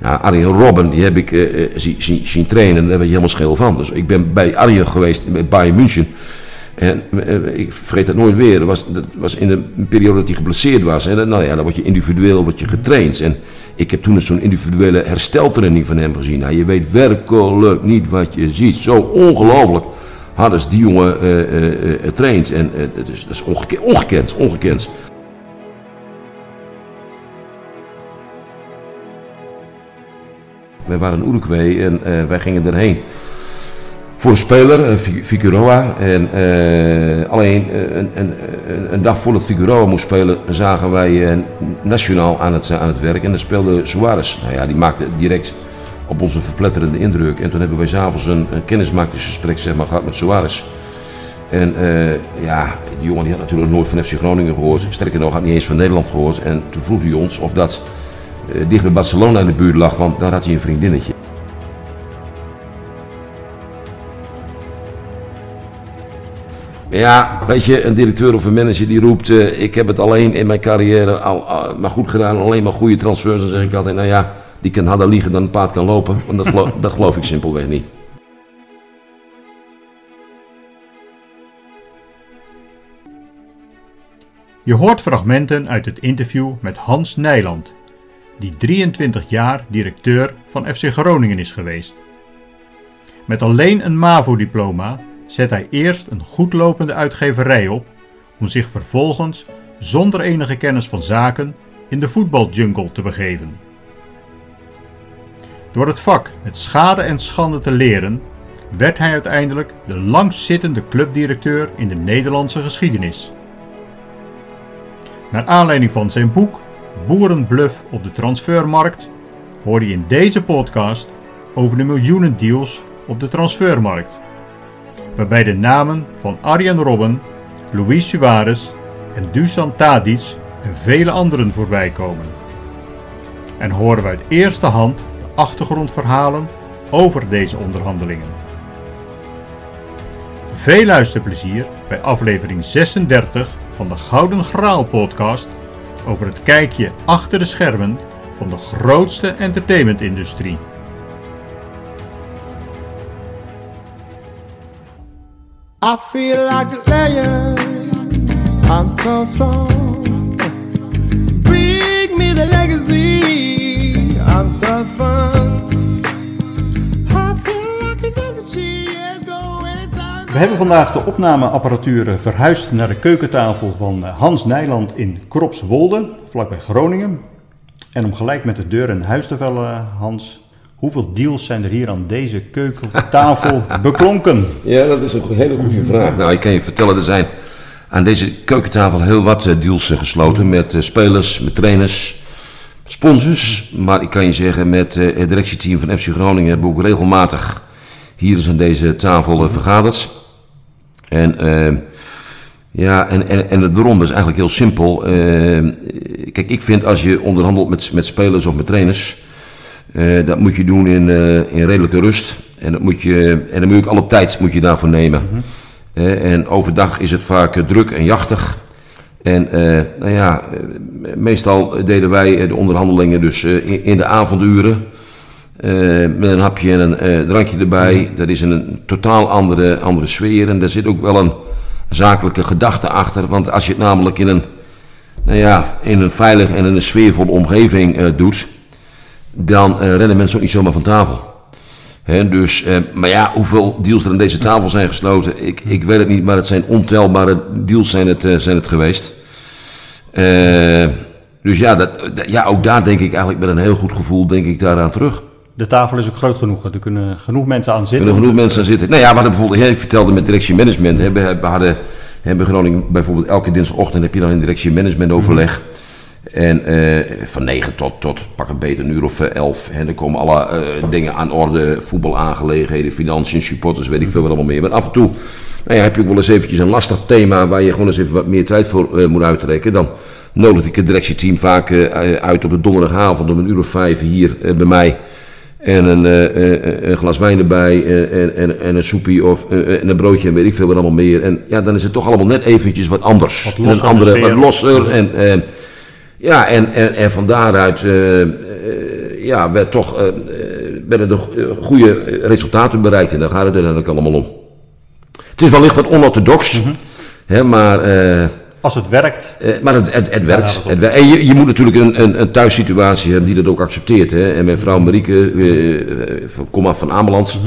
Arjen Robben, die heb ik zien, zien, zien trainen en daar ben je helemaal scheel van. Dus ik ben bij Arjen geweest bij Bayern München. En uh, ik vergeet dat nooit weer. Dat was, dat was in de periode dat hij geblesseerd was. En nou ja, dan word je individueel word je getraind. En ik heb toen zo'n individuele hersteltraining van hem gezien. Nou, je weet werkelijk niet wat je ziet. Zo ongelooflijk hadden ze die jongen getraind. En het is, dat is ongekend, ongekend. Wij waren in Uruguay en uh, wij gingen erheen. Voor een speler, uh, Figueroa. En uh, alleen een, een, een, dag voordat Figueroa moest spelen, zagen wij nationaal aan het, aan het werk. En dan speelde Suarez. Nou ja, die maakte direct op ons een verpletterende indruk. En toen hebben wij s'avonds een, een kennismakingsgesprek zeg maar, gehad met Suarez. En ja, die jongen die had natuurlijk nooit van FC Groningen gehoord. Sterker nog, had niet eens van Nederland gehoord. En toen vroeg hij ons of dat dicht bij Barcelona in de buurt lag, want daar had hij een vriendinnetje. Ja, weet je, een directeur of een manager die roept: uh, Ik heb het alleen in mijn carrière al, al, maar goed gedaan, alleen maar goede transfers. Dan zeg ik altijd: Nou ja, die kan harder liegen dan een paard kan lopen. Want dat, dat geloof ik simpelweg niet. Je hoort fragmenten uit het interview met Hans Nijland, die 23 jaar directeur van FC Groningen is geweest. Met alleen een MAVO-diploma zet hij eerst een goedlopende uitgeverij op, om zich vervolgens zonder enige kennis van zaken in de voetbaljungle te begeven. Door het vak met schade en schande te leren, werd hij uiteindelijk de langstzittende clubdirecteur in de Nederlandse geschiedenis. Naar aanleiding van zijn boek boerenbluff op de transfermarkt, hoor je in deze podcast over de miljoenen deals op de transfermarkt. Waarbij de namen van Arjen Robben, Luis Suarez en Dusan Tadic en vele anderen voorbij komen. En horen we uit eerste hand de achtergrondverhalen over deze onderhandelingen. Veel luisterplezier bij aflevering 36 van de Gouden Graal podcast over het kijkje achter de schermen van de grootste entertainmentindustrie. I feel like a lion. I'm so strong. Bring me the legacy. I'm so fun. We hebben vandaag de opnameapparatuur verhuisd naar de keukentafel van Hans Nijland in Kropswolde, vlakbij Groningen. En om gelijk met de deur in huis te vellen, Hans, hoeveel deals zijn er hier aan deze keukentafel beklonken? Ja, dat is een hele goede vraag. Nou, ik kan je vertellen, er zijn aan deze keukentafel heel wat eh, deals eh, gesloten met eh, spelers, met trainers, sponsors. Maar ik kan je zeggen, met het directieteam van FC Groningen hebben we ook regelmatig hier is aan deze tafel vergaderd. En ja, en, en, en het waarom is eigenlijk heel simpel. kijk, ik vind als je onderhandelt met, met spelers of met trainers, dat moet je doen in, in redelijke rust. En, dat moet je, en dan moet je ook alle tijd moet je daarvoor nemen. en overdag is het vaak druk en jachtig. En nou ja, meestal deden wij de onderhandelingen dus in, in, de avonduren. Met een hapje en een drankje erbij. Dat is een totaal andere, andere sfeer. En daar zit ook wel een zakelijke gedachte achter. Want als je het namelijk in een, nou ja, in een veilige en in een sfeervolle omgeving doet, dan rennen mensen ook niet zomaar van tafel. He, dus, eh, maar ja, hoeveel deals er aan deze tafel zijn gesloten, ik, ik weet het niet, maar het zijn ontelbare deals zijn het, uh, zijn het geweest. Uh, dus ja, dat, dat, ja, ook daar denk ik eigenlijk met een heel goed gevoel denk ik daaraan terug. De tafel is ook groot genoeg, er kunnen genoeg mensen aan zitten. Er kunnen genoeg mensen aan zitten. Nou ja, we hadden bijvoorbeeld, jij vertelde met directie management, hè, we, we hadden, hebben Groningen bijvoorbeeld elke dinsdagochtend heb je dan een directie management overleg. Mm -hmm. En uh, van 9 tot, tot pak een beter een uur of 11. En er komen alle uh, dingen aan orde, voetbalaangelegenheden, financiën, supporters, weet ik veel wat allemaal meer. Maar af en toe nou ja, heb je ook wel eens eventjes een lastig thema waar je gewoon eens even wat meer tijd voor uh, moet uittrekken. Dan nodig ik het directieteam vaak uit op de donderdagavond om een uur of vijf hier bij mij. En een, een, glas wijn erbij en, en, en een soepie of en een broodje en weet ik veel wat allemaal meer. En ja, dan is het toch allemaal net eventjes wat anders. Wat losser, een andere, wat losser en... ja, en, en, en van daaruit, ja, werd toch, eh, eh, werden er eh, goede resultaten bereikt. En daar gaat het uiteindelijk allemaal om. Het is wellicht wat onorthodox, hè, maar, eh, Als het werkt, eh, maar het, het, het werkt. het en je, je moet natuurlijk een, een, een thuissituatie hebben die dat ook accepteert. Hè. En mijn vrouw Marieke, eh, eh, van- kom af van Ameland.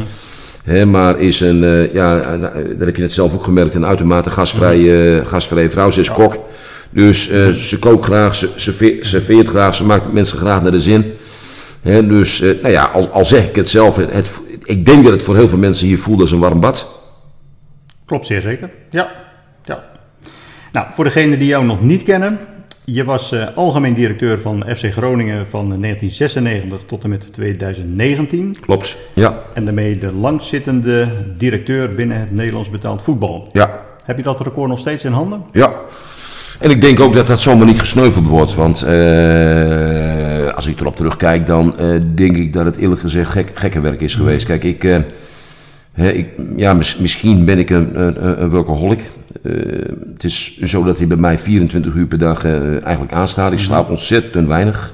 Hè, maar is een, ja, daar heb je net zelf ook gemerkt, een uitermate gastvrije, eh, gastvrije vrouw. Ze is kok. Dus ze kookt graag, ze serveert, serveert graag, ze maakt mensen graag naar de zin. Hè, dus, nou ja, al, al zeg ik het zelf, het, ik denk dat het voor heel veel mensen hier voelt als een warm bad. klopt zeer zeker. Ja. Nou, voor degenen die jou nog niet kennen, je was eh, algemeen directeur van FC Groningen van 1996 tot en met 2019. Klopt. Ja, En daarmee de langzittende directeur binnen het Nederlands betaald voetbal. ja, Heb je dat record nog steeds in handen? Ja. En ik denk ook dat dat zomaar niet gesneuveld wordt. Want eh, als ik erop terugkijk, dan eh, denk ik dat het eerlijk gezegd gek, gekke werk is geweest. Kijk, ik, hè, ik, ja, mis- misschien ben ik een, een, een workaholic. Eh, het is zo dat hij bij mij 24 uur per dag eh, eigenlijk aanstaat. Ik slaap ontzettend weinig.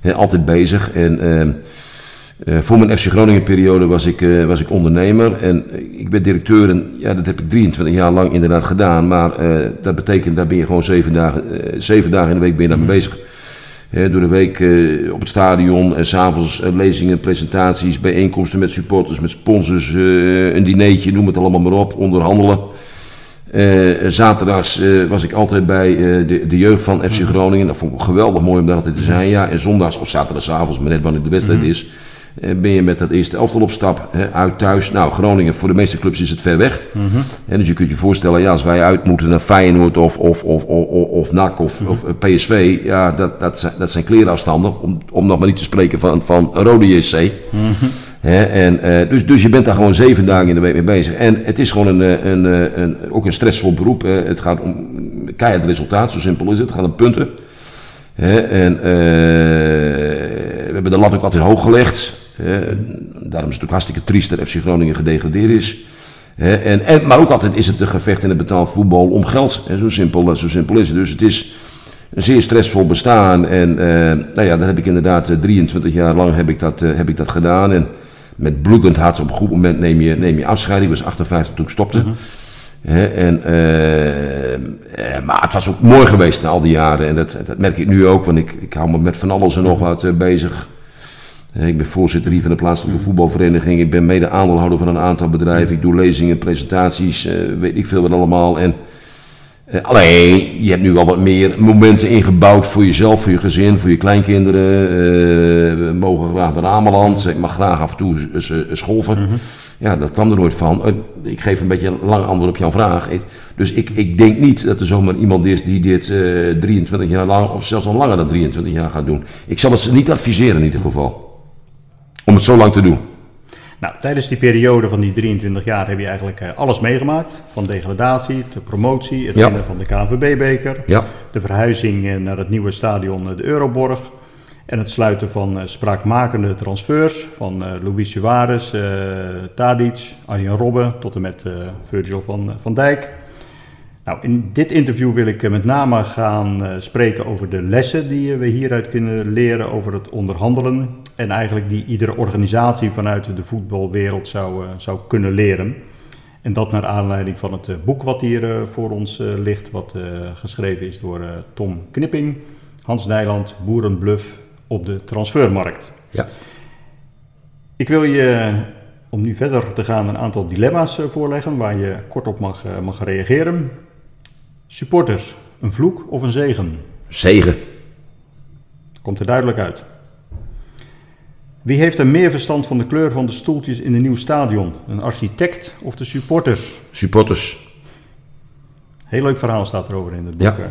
Hè, altijd bezig. En ehm, eh, voor mijn FC Groningen periode was ik, was ik ondernemer en ik ben directeur en ja, dat heb ik 23 jaar lang inderdaad gedaan. Maar dat betekent, daar ben je gewoon zeven dagen, zeven dagen in de week ben je daarmee bezig. Door de week eh, op het stadion en s'avonds uh, lezingen, presentaties, bijeenkomsten met supporters, met sponsors, eh, een dineetje, noem het allemaal maar op, onderhandelen. Eh, zaterdags eh, was ik altijd bij eh, de, de jeugd van FC Groningen. Dat vond ik geweldig mooi om daar altijd te zijn. Ja. En zondags of zaterdagavond, maar net wanneer de wedstrijd is, eh, ben je met dat eerste elftal op stap. Hè, uit thuis. Nou, Groningen, voor de meeste clubs is het ver weg. En dus je kunt je voorstellen, ja, als wij uit moeten naar Feyenoord of, of, of, of, of, of NAC of, of eh, PSV. Ja, dat, dat, zijn, dat zijn klerenafstanden. Om, om nog maar niet te spreken van, van Rode JC. Hè, en, eh, dus, dus je bent daar gewoon zeven dagen in de week mee bezig. En het is gewoon een, eh, een, eh, een, ook een stressvol beroep. hè. Het gaat om keihard resultaat, zo simpel is het. Het gaat om punten. En eh, we hebben de lat ook altijd hoog gelegd. Daarom is het ook hartstikke triest dat FC Groningen gedegradeerd is. Hè, en, en, maar ook altijd is het een gevecht in het betaald voetbal om geld. Hè, zo, simpel, zo simpel is het. Dus het is een zeer stressvol bestaan. En eh, nou ja, daar heb ik inderdaad eh, 23 jaar lang heb ik dat, eh, heb ik dat gedaan. En met bloedend hart op een goed moment neem je, neem je afscheid. Ik was 58 toen ik stopte. Hè, en, eh, eh, maar het was ook mooi geweest na al die jaren. En dat, dat merk ik nu ook, want ik, ik hou me met van alles en nog wat eh, bezig. Ik ben voorzitter hier van de plaatselijke voetbalvereniging. Ik ben mede aandeelhouder van een aantal bedrijven. Ik doe lezingen, presentaties, eh, weet ik veel wat allemaal. En, eh, alleen, je hebt nu al wat meer momenten ingebouwd voor jezelf, voor je gezin, voor je kleinkinderen. Eh, we mogen graag naar Ameland. Ik mag graag af en toe golven. Ja, dat kwam er nooit van. Ik geef een beetje een lang antwoord op jouw vraag. Dus ik, ik denk niet dat er zomaar iemand is die dit eh, 23 jaar lang, of zelfs nog langer dan 23 jaar gaat doen. Ik zal het ze niet adviseren in ieder geval. Om het zo lang te doen. Nou, tijdens die periode van die 23 jaar heb je eigenlijk eh, alles meegemaakt. Van degradatie, tot promotie, het Ja. winnen van de KNVB-beker, Ja, de verhuizing eh, naar het nieuwe stadion eh, de Euroborg en het sluiten van spraakmakende transfers van Luis Suarez, Tadic, Arjen Robben tot en met Virgil van, van Dijk. Nou, in dit interview wil ik met name gaan spreken over de lessen die we hieruit kunnen leren over het onderhandelen. En eigenlijk die iedere organisatie vanuit de voetbalwereld zou, eh, zou kunnen leren. En dat naar aanleiding van het eh, boek wat hier eh, voor ons ligt, wat geschreven is door Tom Knipping, Hans Nijland, Boerenbluff op de transfermarkt. ja. Ik wil je, om nu verder te gaan, een aantal dilemma's voorleggen waar je kort op mag, mag reageren. Supporters, een vloek of een zegen? Zegen. Komt er duidelijk uit. Wie heeft er meer verstand van de kleur van de stoeltjes in een nieuw stadion? Een architect of de supporters? Supporters. Heel leuk verhaal staat erover in het boek. Ja.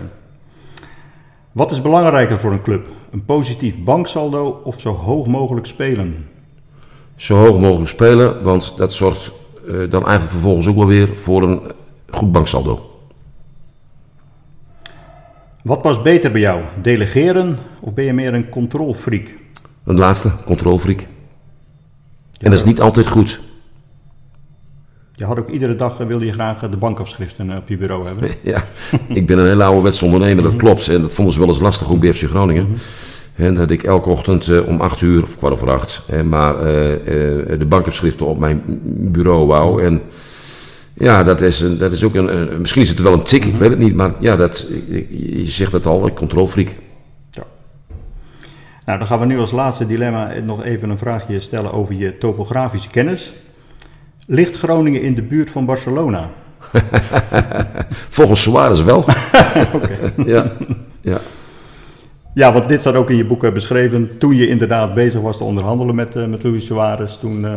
Wat is belangrijker voor een club? Een positief banksaldo of zo hoog mogelijk spelen? Zo hoog mogelijk spelen, want dat zorgt eh, dan eigenlijk vervolgens ook wel weer voor een goed banksaldo. Wat past beter bij jou? Delegeren of ben je meer een controlfreak? Het laatste, controlfreak. En dat is niet altijd goed. Je had ook iedere dag, eh, wilde je graag eh, de bankafschriften eh, op je bureau hebben. Ja, ik ben een hele ouderwetse ondernemer, dat klopt. En dat vonden ze wel eens lastig, ook bij FC Groningen. En dat ik elke ochtend om acht uur, of kwart over acht, maar de bankopschriften op mijn bureau wou. En ja, dat is, een, dat is ook een, een- Misschien is het wel een tik, ik weet het niet. Maar ja, dat, je zegt het al, een controlfreak. Nou, dan gaan we nu als laatste dilemma nog even een vraagje stellen over je topografische kennis. Ligt Groningen in de buurt van Barcelona? Volgens Suarez wel. ja, ja. Ja, want dit staat ook in je boek eh, beschreven. Toen je inderdaad bezig was te onderhandelen met, eh, met Luis Suarez, toen, eh,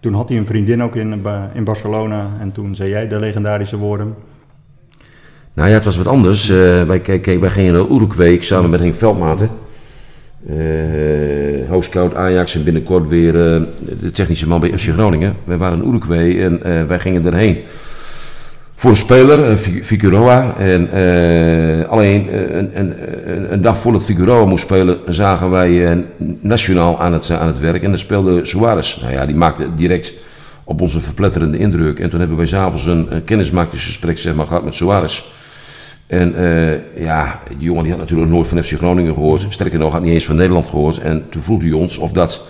toen had hij een vriendin ook in, in Barcelona. En toen zei jij de legendarische woorden. Nou ja, het was wat anders. Wij, kijk, wij gingen naar Uruguay samen met Henk Veldmaten. Hoofdscout Ajax en binnenkort weer eh, de technische man bij FC Groningen. Wij waren in Uruguay en eh, wij gingen erheen. Voor een speler, Fi- Figueroa. En alleen een, een, een, dag voordat Figueroa moest spelen, zagen wij nationaal aan het, aan het werk. En daar speelde Suarez. Nou ja, die maakte direct op ons een verpletterende indruk. En toen hebben wij s'avonds een, een kennismakingsgesprek zeg maar, gehad met Suarez. En eh, ja, die jongen die had natuurlijk nooit van FC Groningen gehoord. Sterker nog, had niet eens van Nederland gehoord. En toen vroeg hij ons of dat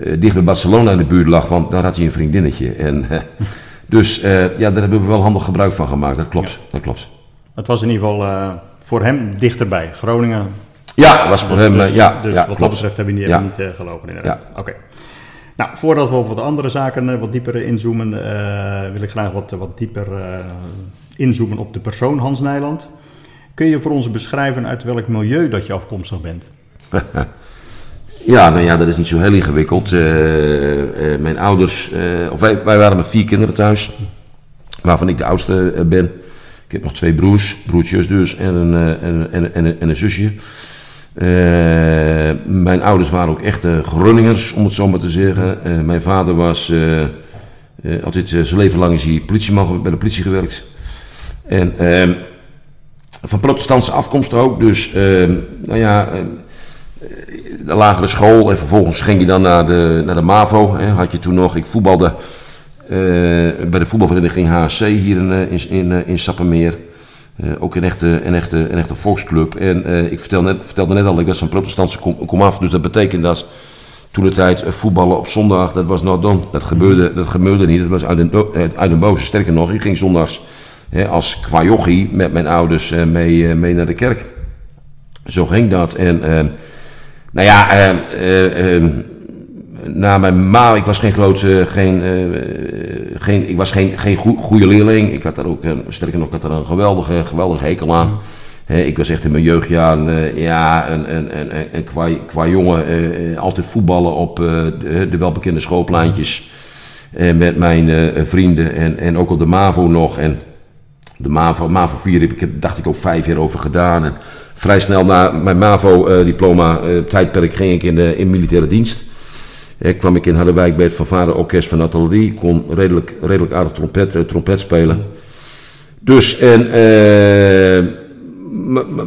eh, dicht bij Barcelona in de buurt lag, want daar had hij een vriendinnetje. En, eh, dus ja, daar hebben we wel handig gebruik van gemaakt. Dat klopt, dat klopt. Het was in ieder geval voor hem dichterbij. Groningen. Ja, was voor hem, dus ja, dus ja wat dat klopt. betreft heb je niet, Ja. niet gelogen inderdaad. Oké. Nou, voordat we op wat andere zaken wat dieper inzoomen, wil ik graag wat, wat dieper inzoomen op de persoon Hans Nijland. Kun je voor ons beschrijven uit welk milieu dat je afkomstig bent? Ja, nou ja, dat is niet zo heel ingewikkeld. Eh, eh, mijn ouders, eh, of wij, wij waren met vier kinderen thuis, waarvan ik de oudste ben. Ik heb nog twee broers, broertjes dus, en een, en, en, en, en een zusje. Mijn ouders waren ook echte Groningers, om het zo maar te zeggen. Mijn vader was, eh, altijd zijn leven lang is hij politieman, bij de politie gewerkt. En ehm, van protestantse afkomst ook, dus ehm, nou ja... ehm, de lagere school en vervolgens ging je dan naar de, naar de MAVO. Hè, had je toen nog, ik voetbalde eh, bij de voetbalvereniging HSC hier in, eh, in, in, eh, in Sappemeer. Eh, ook een echte, een, echte, een echte volksclub. En eh, ik vertelde net, vertelde net al, ik was van protestantse kom, komaf. Dus dat betekent dat toen de tijd eh, voetballen op zondag, dat was not done. Dat gebeurde, dat gebeurde niet, dat was uit een, uit een boze. Sterker nog, ik ging zondags hè, als kwajochie met mijn ouders eh, mee, eh, mee naar de kerk. Zo ging dat. En eh, nou ja, na mijn ma, ik was geen grote, geen, geen, ik was geen, geen goe- goede leerling. Ik had daar ook, een, sterker nog, ik had er een geweldige, geweldige hekel aan. Hè, ik was echt in mijn jeugdjaren, eh, ja, een, een, een qua, qua jongen, altijd voetballen op de, de welbekende schoolpleintjes. met mijn vrienden en, en ook op de MAVO nog. En de MAVO, MAVO 4 heb ik, dacht ik ook vijf jaar over gedaan. En vrij snel na mijn MAVO-diploma eh, ging ik in de in militaire dienst. Eh, kwam ik in Harderwijk bij het Fanfare Orkest van Nathalie. kon redelijk, redelijk aardig trompet, eh, trompet spelen. Dus, en,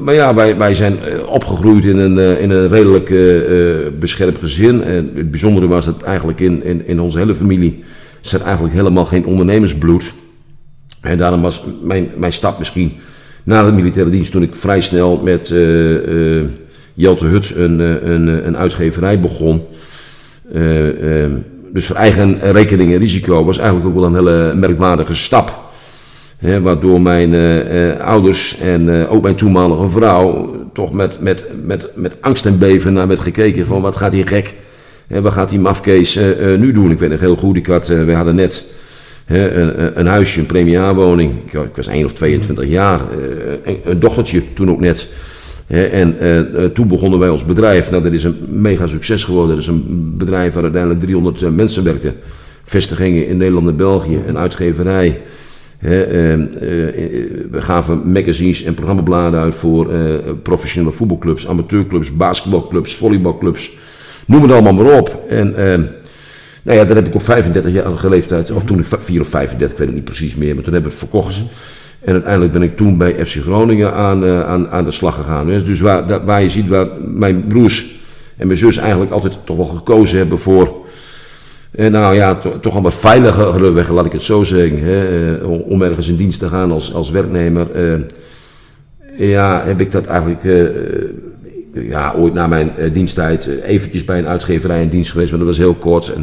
maar, ja, wij, wij zijn opgegroeid in een, in een redelijk eh, beschermd gezin. En het bijzondere was dat eigenlijk in, in, in onze hele familie zat eigenlijk helemaal geen ondernemersbloed. En daarom was mijn, mijn stap misschien na de militaire dienst, toen ik vrij snel met eh Jelte Huts een, eh, een, een uitgeverij begon. Dus voor eigen rekening en risico was eigenlijk ook wel een hele merkwaardige stap. Waardoor mijn ouders en ook mijn toenmalige vrouw toch met, met, met, met angst en beven naar werd gekeken van wat gaat die gek, hè, wat gaat die mafkees nu doen. Ik weet nog heel goed, ik had, we hadden net een, een- huisje, een premiaarwoning. Ik, ik was 1 of 22 jaar, eh, een, een dochtertje toen ook net. En eh, eh, toen begonnen wij ons bedrijf. Nou, dat is een mega succes geworden. Dat is een bedrijf waar uiteindelijk 300 eh, mensen werkten. Vestigingen in Nederland en België, een uitgeverij. Hè, eh, eh, we gaven magazines en programmabladen uit voor professionele voetbalclubs, amateurclubs, basketbalclubs, volleybalclubs. Noem het allemaal maar op. En eh, nou ja, dat heb ik op 35-jarige leeftijd, of toen ik 4 of 35, ik weet het niet precies meer, maar toen heb ik het verkocht. En uiteindelijk ben ik toen bij FC Groningen aan, eh, aan, aan de slag gegaan. Dus, dus waar, dat- waar je ziet waar mijn broers en mijn zus eigenlijk altijd toch wel gekozen hebben voor eh, nou ja, to- toch een wat veiligere weg, laat ik het zo zeggen. Hè, eh, om- om ergens in dienst te gaan als, als werknemer. eh, ja, heb ik dat eigenlijk. eh, ja, ooit na mijn eh, diensttijd eh, eventjes bij een uitgeverij in dienst geweest, maar dat was heel kort. En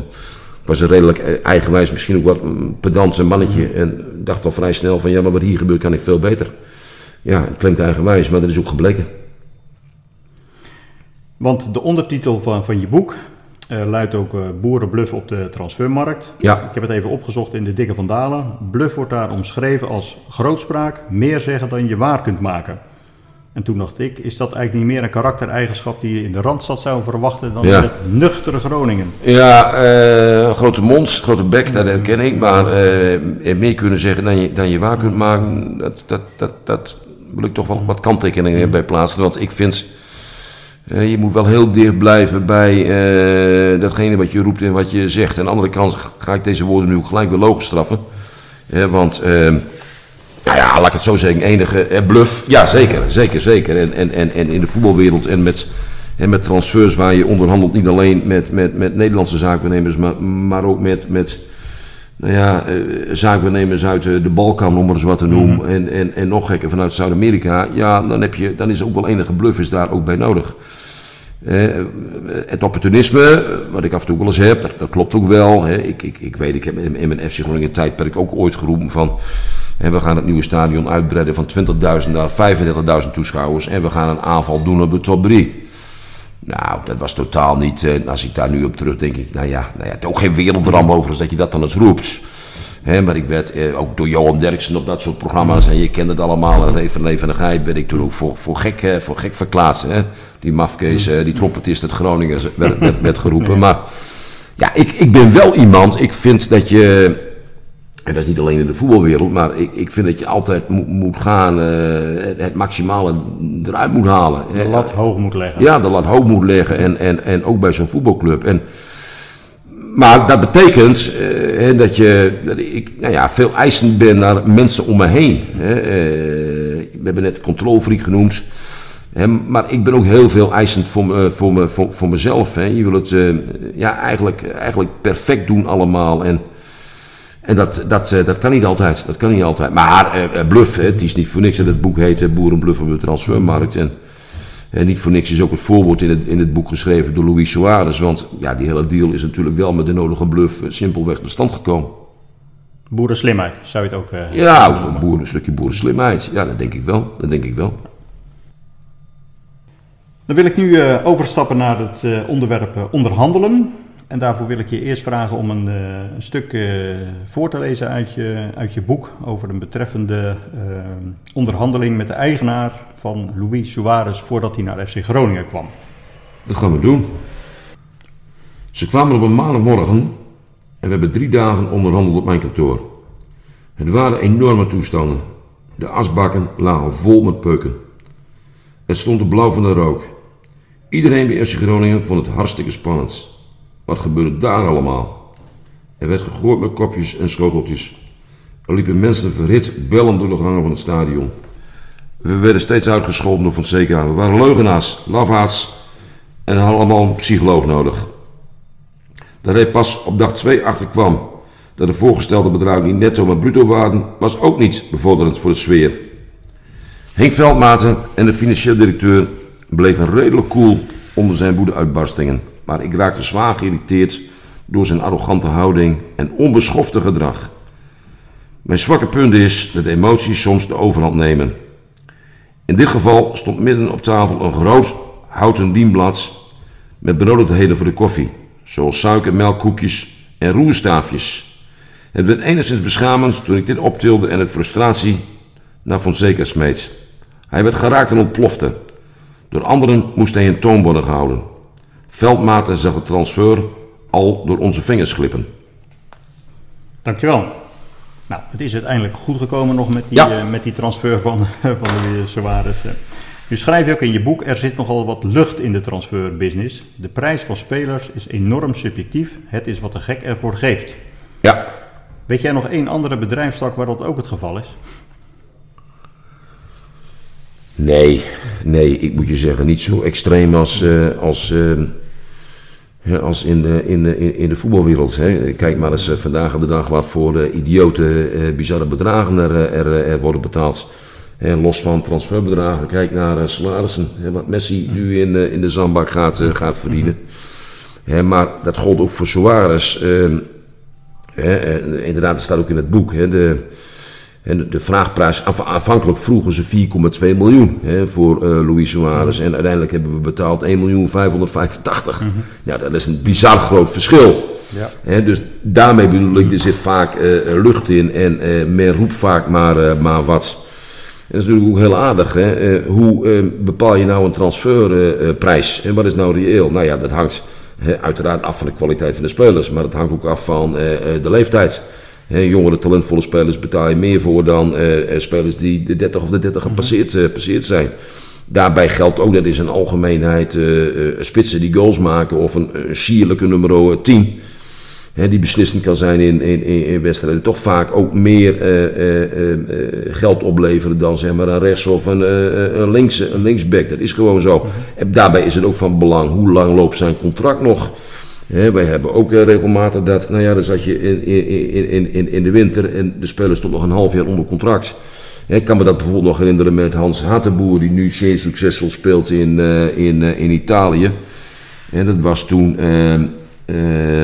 ik was een redelijk eh, eigenwijs, misschien ook wat mm, pedant een mannetje. En dacht al vrij snel van, ja, maar wat hier gebeurt kan ik veel beter. Ja, het klinkt eigenwijs, maar dat is ook gebleken. Want de ondertitel van, van je boek eh, luidt ook eh Boerenbluff op de transfermarkt. Ja. Ik heb het even opgezocht in de Dikke van Dalen. Bluff wordt daar omschreven als grootspraak, meer zeggen dan je waar kunt maken. En toen dacht ik, is dat eigenlijk niet meer een karaktereigenschap die je in de Randstad zou verwachten dan Ja. in het nuchtere Groningen? Ja, eh, grote mond, grote bek, dat herken ik. Maar eh, meer kunnen zeggen dan je, dan je waar kunt maken, dat, dat, dat, dat wil ik toch wel wat kanttekeningen bij plaatsen. Want ik vind, eh, je moet wel heel dicht blijven bij datgene wat je roept en wat je zegt. Aan de andere kant ga ik deze woorden nu ook gelijk weer logisch straffen. Want, nou ja, laat ik het zo zeggen, enige eh, bluff. Ja, zeker, zeker, zeker. En, en, en, en in de voetbalwereld en met, en met transfers waar je onderhandelt niet alleen met, met, met Nederlandse zaakwaarnemers, maar, maar ook met, met nou ja, eh, zaakwaarnemers uit eh, de Balkan, om maar eens wat te noemen. en, en, en nog gekker vanuit Zuid-Amerika. Ja, dan, heb je, dan is ook wel enige bluff is daar ook bij nodig. Eh, het opportunisme, wat ik af en toe wel eens heb, dat, dat klopt ook wel. Hè. Ik, ik, ik weet, ik heb in, in mijn FC Groningen tijdperk ook ooit geroepen van... Hè, we gaan het nieuwe stadion uitbreiden van 20.000 naar 35.000 toeschouwers... en we gaan een aanval doen op de top 3. Nou, dat was totaal niet... eh, als ik daar nu op terug denk, ik, nou ja, nou ja het is ook geen wereldram over als dat je dat dan eens roept. Maar ik werd eh, ook door Johan Derksen op dat soort programma's, en je kent het allemaal, en even leven en gij, ben ik toen ook voor, voor, gek, eh, voor gek verklaard. Hè. Die mafkees, eh, die trompetist uit Groningen werd, werd, werd geroepen. Maar ja, ik, ik ben wel iemand, ik vind dat je, en dat is niet alleen in de voetbalwereld, maar ik, ik vind dat je altijd moet, moet gaan, eh, het, het maximale eruit moet halen. De hè. lat hoog moet leggen. Ja, de lat hoog moet leggen en, en, en ook bij zo'n voetbalclub. En, maar dat betekent eh, dat, je, dat ik nou ja, veel eisend ben naar mensen om me heen. Hè. Eh, we hebben net controlfreak genoemd. Hè, maar ik ben ook heel veel eisend voor, me, voor, me, voor, voor mezelf. Hè. Je wil het eh, ja, eigenlijk, eigenlijk perfect doen allemaal. En, en dat, dat, eh, dat kan niet altijd. Dat kan niet altijd. Maar eh, bluff, hè, het is niet voor niks dat het boek heet eh, Boerenbluff op de transfermarkt. En, en niet voor niks is ook het voorwoord in het, in het boek geschreven door Luis Suarez. Want ja, die hele deal is natuurlijk wel met de nodige bluff simpelweg tot stand gekomen. Boerenslimheid zou je het ook... Ja, ook noemen. een, stukje boerenslimheid. Ja, dat denk ik wel. Dat denk ik wel. Dan wil ik nu overstappen naar het onderwerp onderhandelen. En daarvoor wil ik je eerst vragen om een, eh, een stuk eh, voor te lezen uit je, uit je boek over een betreffende eh, onderhandeling met de eigenaar van Luis Suarez voordat hij naar FC Groningen kwam. Dat gaan we doen. Ze kwamen op een maandagmorgen en we hebben drie dagen onderhandeld op mijn kantoor. Het waren enorme toestanden. De asbakken lagen vol met peuken. Het stond er blauw van de rook. Iedereen bij FC Groningen vond het hartstikke spannend. Wat gebeurde daar allemaal? Er werd gegooid met kopjes en schoteltjes. Er liepen mensen verhit bellend door de gangen van het stadion. We werden steeds uitgescholden door Fonseca. We waren leugenaars, lafaards en hadden allemaal een psycholoog nodig. Dat hij pas op dag 2 achterkwam dat de voorgestelde bedragen niet netto maar bruto waren, was ook niet bevorderend voor de sfeer. Henk Veldmaten en de financieel directeur bleven redelijk koel onder zijn woedeuitbarstingen, maar ik raakte zwaar geïrriteerd door zijn arrogante houding en onbeschofte gedrag. Mijn zwakke punt is dat emoties soms de overhand nemen. In dit geval stond midden op tafel een groot houten dienblad met benodigdheden voor de koffie, zoals suiker, melk, koekjes en roerstaafjes. Het werd enigszins beschamend toen ik dit optilde en het frustratie naar Fonseca smeet. Hij werd geraakt en ontplofte. Door anderen moest hij in toon worden gehouden. Veldmaten zag de transfer al door onze vingers glippen. Dankjewel. Nou, het is uiteindelijk goed gekomen nog met die, Ja. eh, met die transfer van, van Suarez. eh. Nu schrijf je ook in je boek, er zit nogal wat lucht in de transferbusiness. De prijs van spelers is enorm subjectief. Het is wat de gek ervoor geeft. Ja, Weet jij nog één andere bedrijfstak waar dat ook het geval is? Nee, nee, ik moet je zeggen, niet zo extreem als, eh, als, eh, als in, de, in, de, in- de voetbalwereld. Hè. Kijk maar eens eh, vandaag de dag wat voor eh, idiote, eh, bizarre bedragen er, er, worden betaald. Los van transferbedragen, kijk naar uh, salarissen. Wat Messi nu in, uh, in de zandbak gaat, uh, gaat verdienen. Maar dat gold ook voor Suarez. Ehm, inderdaad, dat staat ook in het boek. Hè, de, de vraagprijs, aanvankelijk vroegen ze 4,2 miljoen hè, voor Luis Suarez. En uiteindelijk hebben we betaald 1 miljoen 585. Mm -hmm. Ja, dat is een bizar groot verschil. Ja. dus daarmee bedoel ik, er zit vaak lucht in en men roept vaak maar, maar wat. Dat is natuurlijk ook heel aardig. Hè? Uh, hoe uh, bepaal je nou een transferprijs? en wat is nou reëel? Nou ja, dat hangt hè, uiteraard af van de kwaliteit van de spelers, maar het hangt ook af van uh, de leeftijd. Jongere, talentvolle spelers betaal je meer voor dan spelers die de 30 of de 30 gepasseerd, gepasseerd zijn. Daarbij geldt ook, dat is in algemeenheid, spitsen die goals maken of een, een sierlijke nummer 10 die beslissend kan zijn in, in, in wedstrijden, toch vaak ook meer uh, uh, uh, geld opleveren dan zeg maar een rechts- of een, een, links, een linksback. Dat is gewoon zo. En daarbij is het ook van belang hoe lang loopt zijn contract nog. He, wij hebben ook regelmatig dat, nou ja, dan zat je in, in, in, in, in de winter en de speler stond nog een half jaar onder contract. Ik kan me dat bijvoorbeeld nog herinneren met Hans Hatenboer, die nu zeer succesvol speelt in, in, in Italië. En dat was toen uh,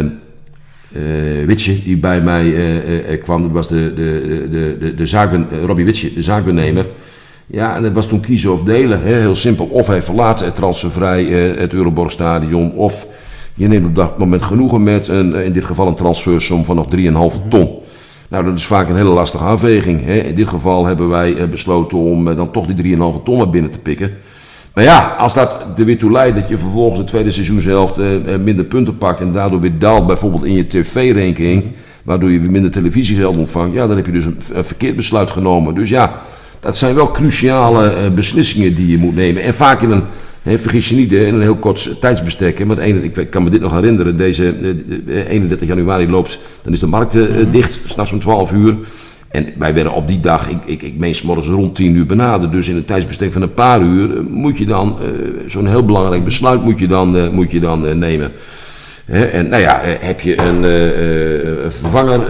die bij mij kwam. Dat was de, de, de, de, de zaakben, Robbie Witje, de zaakbenemer. Ja, en dat was toen kiezen of delen. Heel simpel. Of hij verlaat het transfervrij het Euroborgstadion. Of je neemt op dat moment genoegen met een, in dit geval een transfersom van nog 3,5 ton. Nou, dat is vaak een hele lastige afweging. Hè? In dit geval hebben wij besloten om dan toch die 3,5 ton naar binnen te pikken. Maar ja, als dat er weer toe leidt dat je vervolgens het tweede seizoen zelf minder punten pakt en daardoor weer daalt bijvoorbeeld in je tv-ranking, waardoor je weer minder televisiegeld ontvangt, ja, dan heb je dus een, verkeerd besluit genomen. Dus ja, dat zijn wel cruciale beslissingen die je moet nemen. En vaak in een, he, vergis je niet, in een heel kort tijdsbestek. Hè, ik kan me dit nog herinneren, deze 31 januari loopt, dan is de markt uh, dicht, s'nachts om 12 uur. En wij werden op die dag, ik, ik, ik meen morgens rond 10 uur benaderd. Dus in een tijdsbestek van een paar uur eh, moet je dan, uh, zo'n heel belangrijk besluit moet je dan, uh, moet je dan uh, nemen. En nou ja, heb je een vervanger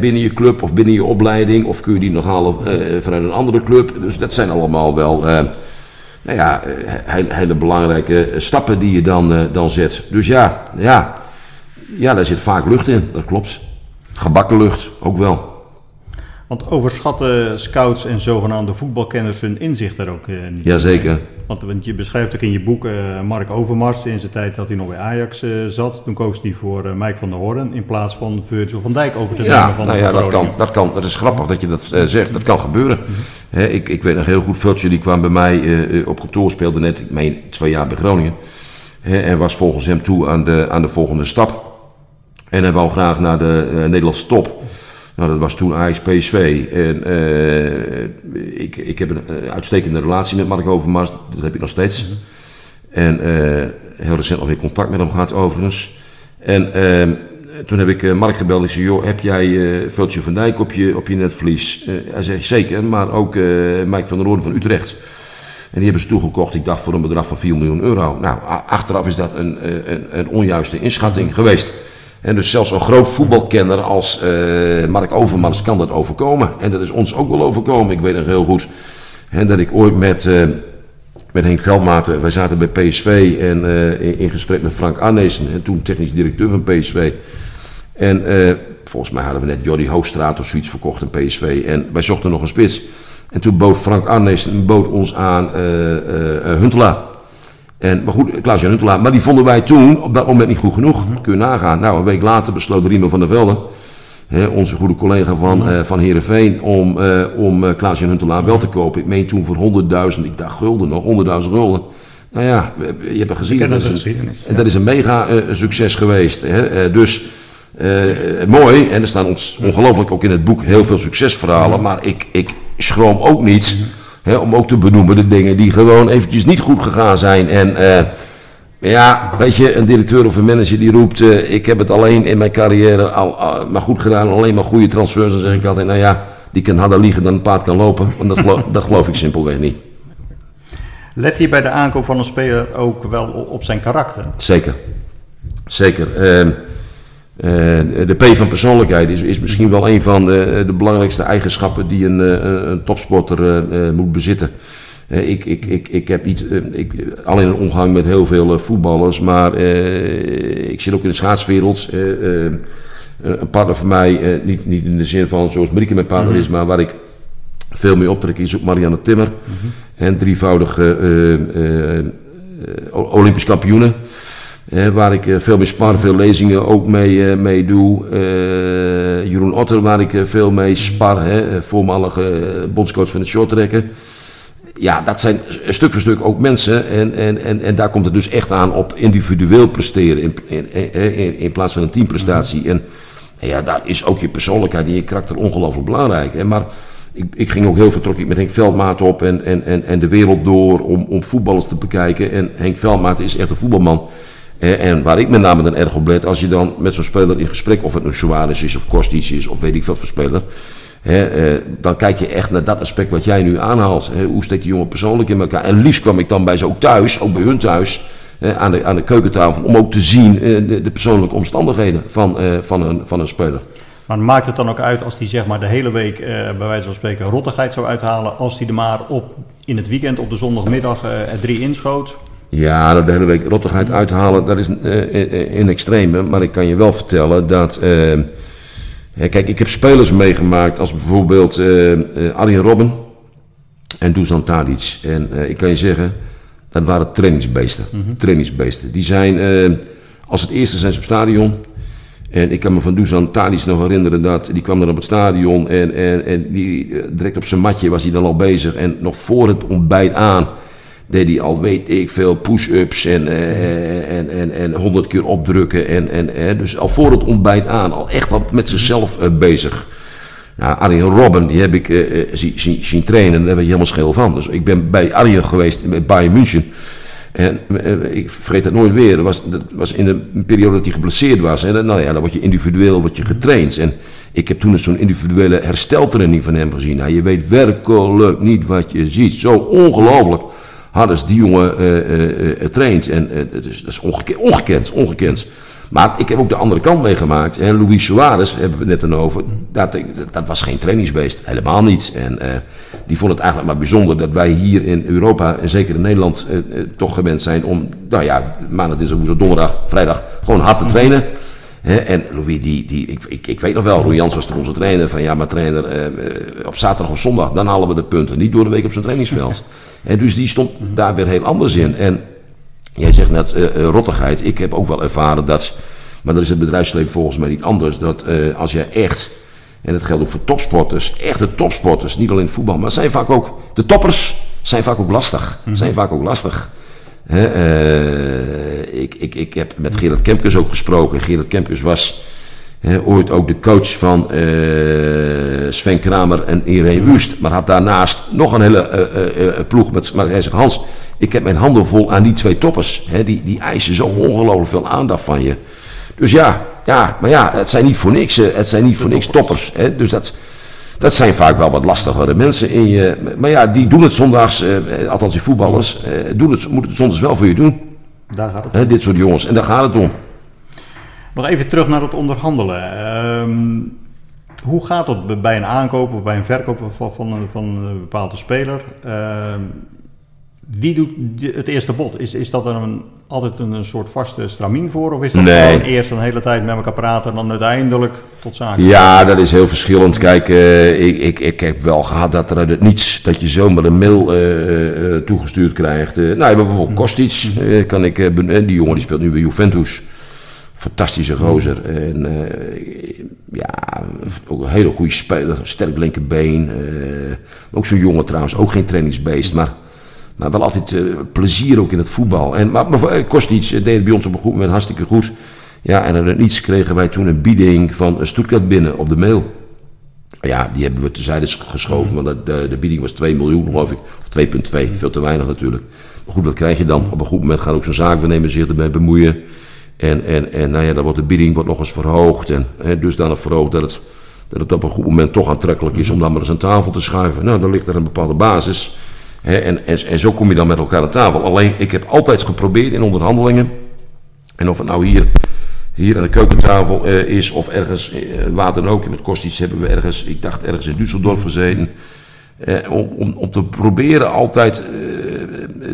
binnen je club of binnen je opleiding, of kun je die nog halen vanuit een andere club. Dus dat zijn allemaal wel nou ja, hele, hele belangrijke stappen die je dan, dan zet. Dus ja, ja, ja, daar zit vaak lucht in, dat klopt. Gebakken lucht, ook wel. Want overschatten scouts en zogenaamde voetbalkenners hun inzicht daar ook uh, niet? Jazeker. Want, want je beschrijft ook in je boek uh, Mark Overmars in zijn tijd dat hij nog bij Ajax uh, zat. Toen koos hij voor uh, Mike van der Hoorn in plaats van Virgil van Dijk over te nemen. Ja, van nou ja, dat kan, dat kan. Dat is grappig dat je dat zegt. Dat kan gebeuren. -hmm. ik, ik weet nog heel goed, Virgil die kwam bij mij op kantoor, speelde net, ik meen, twee jaar bij Groningen. en was volgens hem toe aan de, aan de volgende stap. En hij wou graag naar de Nederlandse top. Nou, dat was toen Ajax PSV. En uh, ik, ik heb een uh, uitstekende relatie met Mark Overmars. Dat heb ik nog steeds. Mm -hmm. En uh, heel recent alweer contact met hem gehad overigens. En ehm, toen heb ik Mark gebeld. Ik zei, joh, heb jij uh, Veltje van Dijk op je, op je netvlies? hij zei, zeker. Maar ook Mike van der Roorden van Utrecht. En die hebben ze toegekocht, ik dacht voor een bedrag van 4 miljoen euro. Nou, achteraf is dat een, een, een onjuiste inschatting geweest. En dus zelfs een groot voetbalkenner als uh, Mark Overmars kan dat overkomen. En dat is ons ook wel overkomen. Ik weet nog heel goed dat ik ooit met, uh, met Henk Veldmaten, wij zaten bij PSV en in, in, gesprek met Frank Arnezen, en toen technisch directeur van PSV. En volgens mij hadden we net Jordi Hoogstraat of zoiets verkocht in PSV. En wij zochten nog een spits. En toen bood Frank Arnezen bood ons aan Huntelaar. En, maar goed, Klaas-Jan Huntelaar. Maar die vonden wij toen op dat moment niet goed genoeg. Mm -hmm. Kun je nagaan. Nou, een week later besloot Riemen van der Velde, hè, onze goede collega van, mm -hmm. uh, van Heerenveen, om, uh, om uh, Klaas-Jan Huntelaar wel te kopen. Ik meen toen voor 100.000, ik dacht gulden nog, 100.000 gulden. Nou ja, je hebt het gezien. Dat, dat, is een, en dat is een mega succes geweest. Hè. dus mooi. En er staan ons ongelooflijk ook in het boek heel veel succesverhalen. Maar ik, ik schroom ook niet om ook te benoemen de dingen die gewoon eventjes niet goed gegaan zijn. En uh, ja, weet je, een directeur of een manager die roept: uh, Ik heb het alleen in mijn carrière al, uh, maar goed gedaan, alleen maar goede transfers. Dan zeg ik altijd: Nou ja, die kan harder liegen dan een paard kan lopen. Want dat, geloof, dat geloof ik simpelweg niet. Let je bij de aankoop van een speler ook wel op zijn karakter? Zeker. Zeker. Ehm, Eh, de P van persoonlijkheid is, is misschien wel een van de, de belangrijkste eigenschappen die een, een, een topsporter moet bezitten. ik, ik, ik, ik heb iets, ik, alleen een omgang met heel veel voetballers, maar ik zit ook in de schaatswereld. een partner van mij, niet, niet in de zin van zoals Marieke mijn partner mhm. is, maar waar ik veel mee optrek is ook Marianne Timmer. Mhm. En drievoudige Olympisch kampioenen waar ik eh, veel mee spar, veel lezingen ook mee, mee doe. Jeroen Otter, waar ik veel mee spar, hè, voormalige bondscoach van het shorttrekken. Ja, dat zijn stuk voor stuk ook mensen. En, en, en, en daar komt het dus echt aan op individueel presteren in, in, in, plaats van een teamprestatie. En ja, daar is ook je persoonlijkheid en je karakter ongelooflijk belangrijk. Hè. Maar ik, ik ging ook heel veel, ik met Henk Veldmaat op en, en, en, en de wereld door om, om voetballers te bekijken. En Henk Veldmaat is echt een voetbalman en waar ik met name dan erg op let, als je dan met zo'n speler in gesprek, of het een Suarez is of Kostic is of weet ik veel voor speler, eh, dan kijk je echt naar dat aspect wat jij nu aanhaalt. hoe steekt die jongen persoonlijk in elkaar? En liefst kwam ik dan bij ze ook thuis, ook bij hun thuis, aan, de, aan de keukentafel, om ook te zien de, de, persoonlijke omstandigheden van, van, een, van een speler. Maar maakt het dan ook uit als hij zeg maar de hele week, bij wijze van spreken, rottigheid zou uithalen, als hij er maar op in het weekend op de zondagmiddag er drie inschoot? Ja, de hele week rottigheid uithalen, dat is uh, in extreme. Maar ik kan je wel vertellen dat... Uh, kijk, ik heb spelers meegemaakt als bijvoorbeeld uh, Arjen Robben en Dusan Tadic. En ik kan je zeggen, dat waren trainingsbeesten. Mm Trainingsbeesten. Die zijn, als het eerste zijn ze op stadion... En ik kan me van Dusan Tadic nog herinneren dat die kwam dan op het stadion en, en, en die, direct op zijn matje was hij dan al bezig. En nog voor het ontbijt aan deed hij al weet ik veel push-ups en, uh, en, en, en honderd keer opdrukken. En, en, dus al voor het ontbijt aan, al echt al met zichzelf uh, bezig. Nou, Arjen Robben, die heb ik zien, zien, zien, trainen en daar ben je helemaal scheel van. Dus ik ben bij Arjen geweest met Bayern München. En ik vergeet het nooit weer. Dat was, dat was in de periode dat hij geblesseerd was. En nou ja, dan word je individueel word je getraind. En ik heb toen zo'n individuele hersteltraining van hem gezien. Nou, je weet werkelijk niet wat je ziet. Zo ongelooflijk hadden die jongen uh. En het is, dat is ongekend, ongekend, ongekend. Maar ik heb ook de andere kant meegemaakt. En Luis Suarez hebben we net dan over. Dat, dat was geen trainingsbeest. Helemaal niet. En die vond het eigenlijk maar bijzonder dat wij hier in Europa, en zeker in Nederland, toch gewend zijn om, nou ja, maandag, dinsdag, woensdag, donderdag, vrijdag, gewoon hard te trainen. En Louis, die, die, ik, ik, ik weet nog wel, Louis Jans was toen onze trainer. Van ja, maar trainer, op zaterdag of zondag, dan halen we de punten. Niet door de week op zijn trainingsveld. En dus die stond daar weer heel anders in. En jij zegt net uh, rottigheid. Ik heb ook wel ervaren dat, maar dat is het bedrijfsleven volgens mij niet anders, dat uh, als jij echt, en dat geldt ook voor topsporters, echte topsporters, niet alleen voetbal, maar zijn vaak ook, de toppers zijn vaak ook lastig. Mm Zijn vaak ook lastig. He, uh, ik, ik, ik heb met Gerard Kempkes ook gesproken. Gerard Kempkes was ooit ook de coach van uh, Sven Kramer en Irene Wust. Maar had daarnaast nog een hele uh, ploeg met. Maar hij zegt: Hans, ik heb mijn handen vol aan die twee toppers. die, die eisen zo ongelooflijk veel aandacht van je. Dus ja, ja, maar ja, het zijn niet voor niks, het zijn niet voor niks toppers. dus dat, dat zijn vaak wel wat lastigere mensen in je. Maar ja, die doen het zondags, althans die voetballers, doen het, moeten het zondags wel voor je doen. Daar gaat het om. dit soort jongens, en daar gaat het om. Nog even terug naar het onderhandelen. Ehm, hoe gaat het bij een aankoop of bij een verkoop van, van, een, van een bepaalde speler? Ehm, wie doet het eerste bod? Is, is dat een, altijd een, een soort vaste stramien voor? Of is dat nee. gewoon eerst een hele tijd met elkaar praten en dan uiteindelijk tot zaken? Ja, dat is heel verschillend. Kijk, uh, ik, ik, ik heb wel gehad dat er uit het niets, dat je zomaar een mail uh, uh, toegestuurd krijgt. nou, bijvoorbeeld Kostic, kan ik, die jongen die speelt nu bij Juventus fantastische gozer. En uh, ja, ook een hele goede speler. Sterk linkerbeen. Uh, ook zo'n jongen trouwens. Ook geen trainingsbeest. Maar, maar wel altijd uh, plezier ook in het voetbal. En, maar, maar kost niets. deed het bij ons op een goed moment hartstikke goed. Ja, en uit niets kregen wij toen een bieding van Stuttgart binnen op de mail. Ja, die hebben we terzijde geschoven. Want de, de bieding was 2 miljoen, geloof ik. Of 2,2. Veel te weinig natuurlijk. Maar goed, wat krijg je dan? Op een goed moment gaat ook zo'n zaakvernemer zich ermee bemoeien. En, en, en nou ja, dan wordt de bieding wordt nog eens verhoogd. En hè, dusdanig verhoogd dat het, dat het op een goed moment toch aantrekkelijk is om dan maar eens aan tafel te schuiven. Nou, dan ligt er een bepaalde basis. En, en, zo kom je dan met elkaar aan tafel. Alleen, ik heb altijd geprobeerd in onderhandelingen. En of het nou hier hier aan de keukentafel eh, is of ergens, eh, waar dan ook. Met Kostic hebben we ergens, ik dacht ergens in Düsseldorf gezeten. Eh, om, om, om te proberen altijd,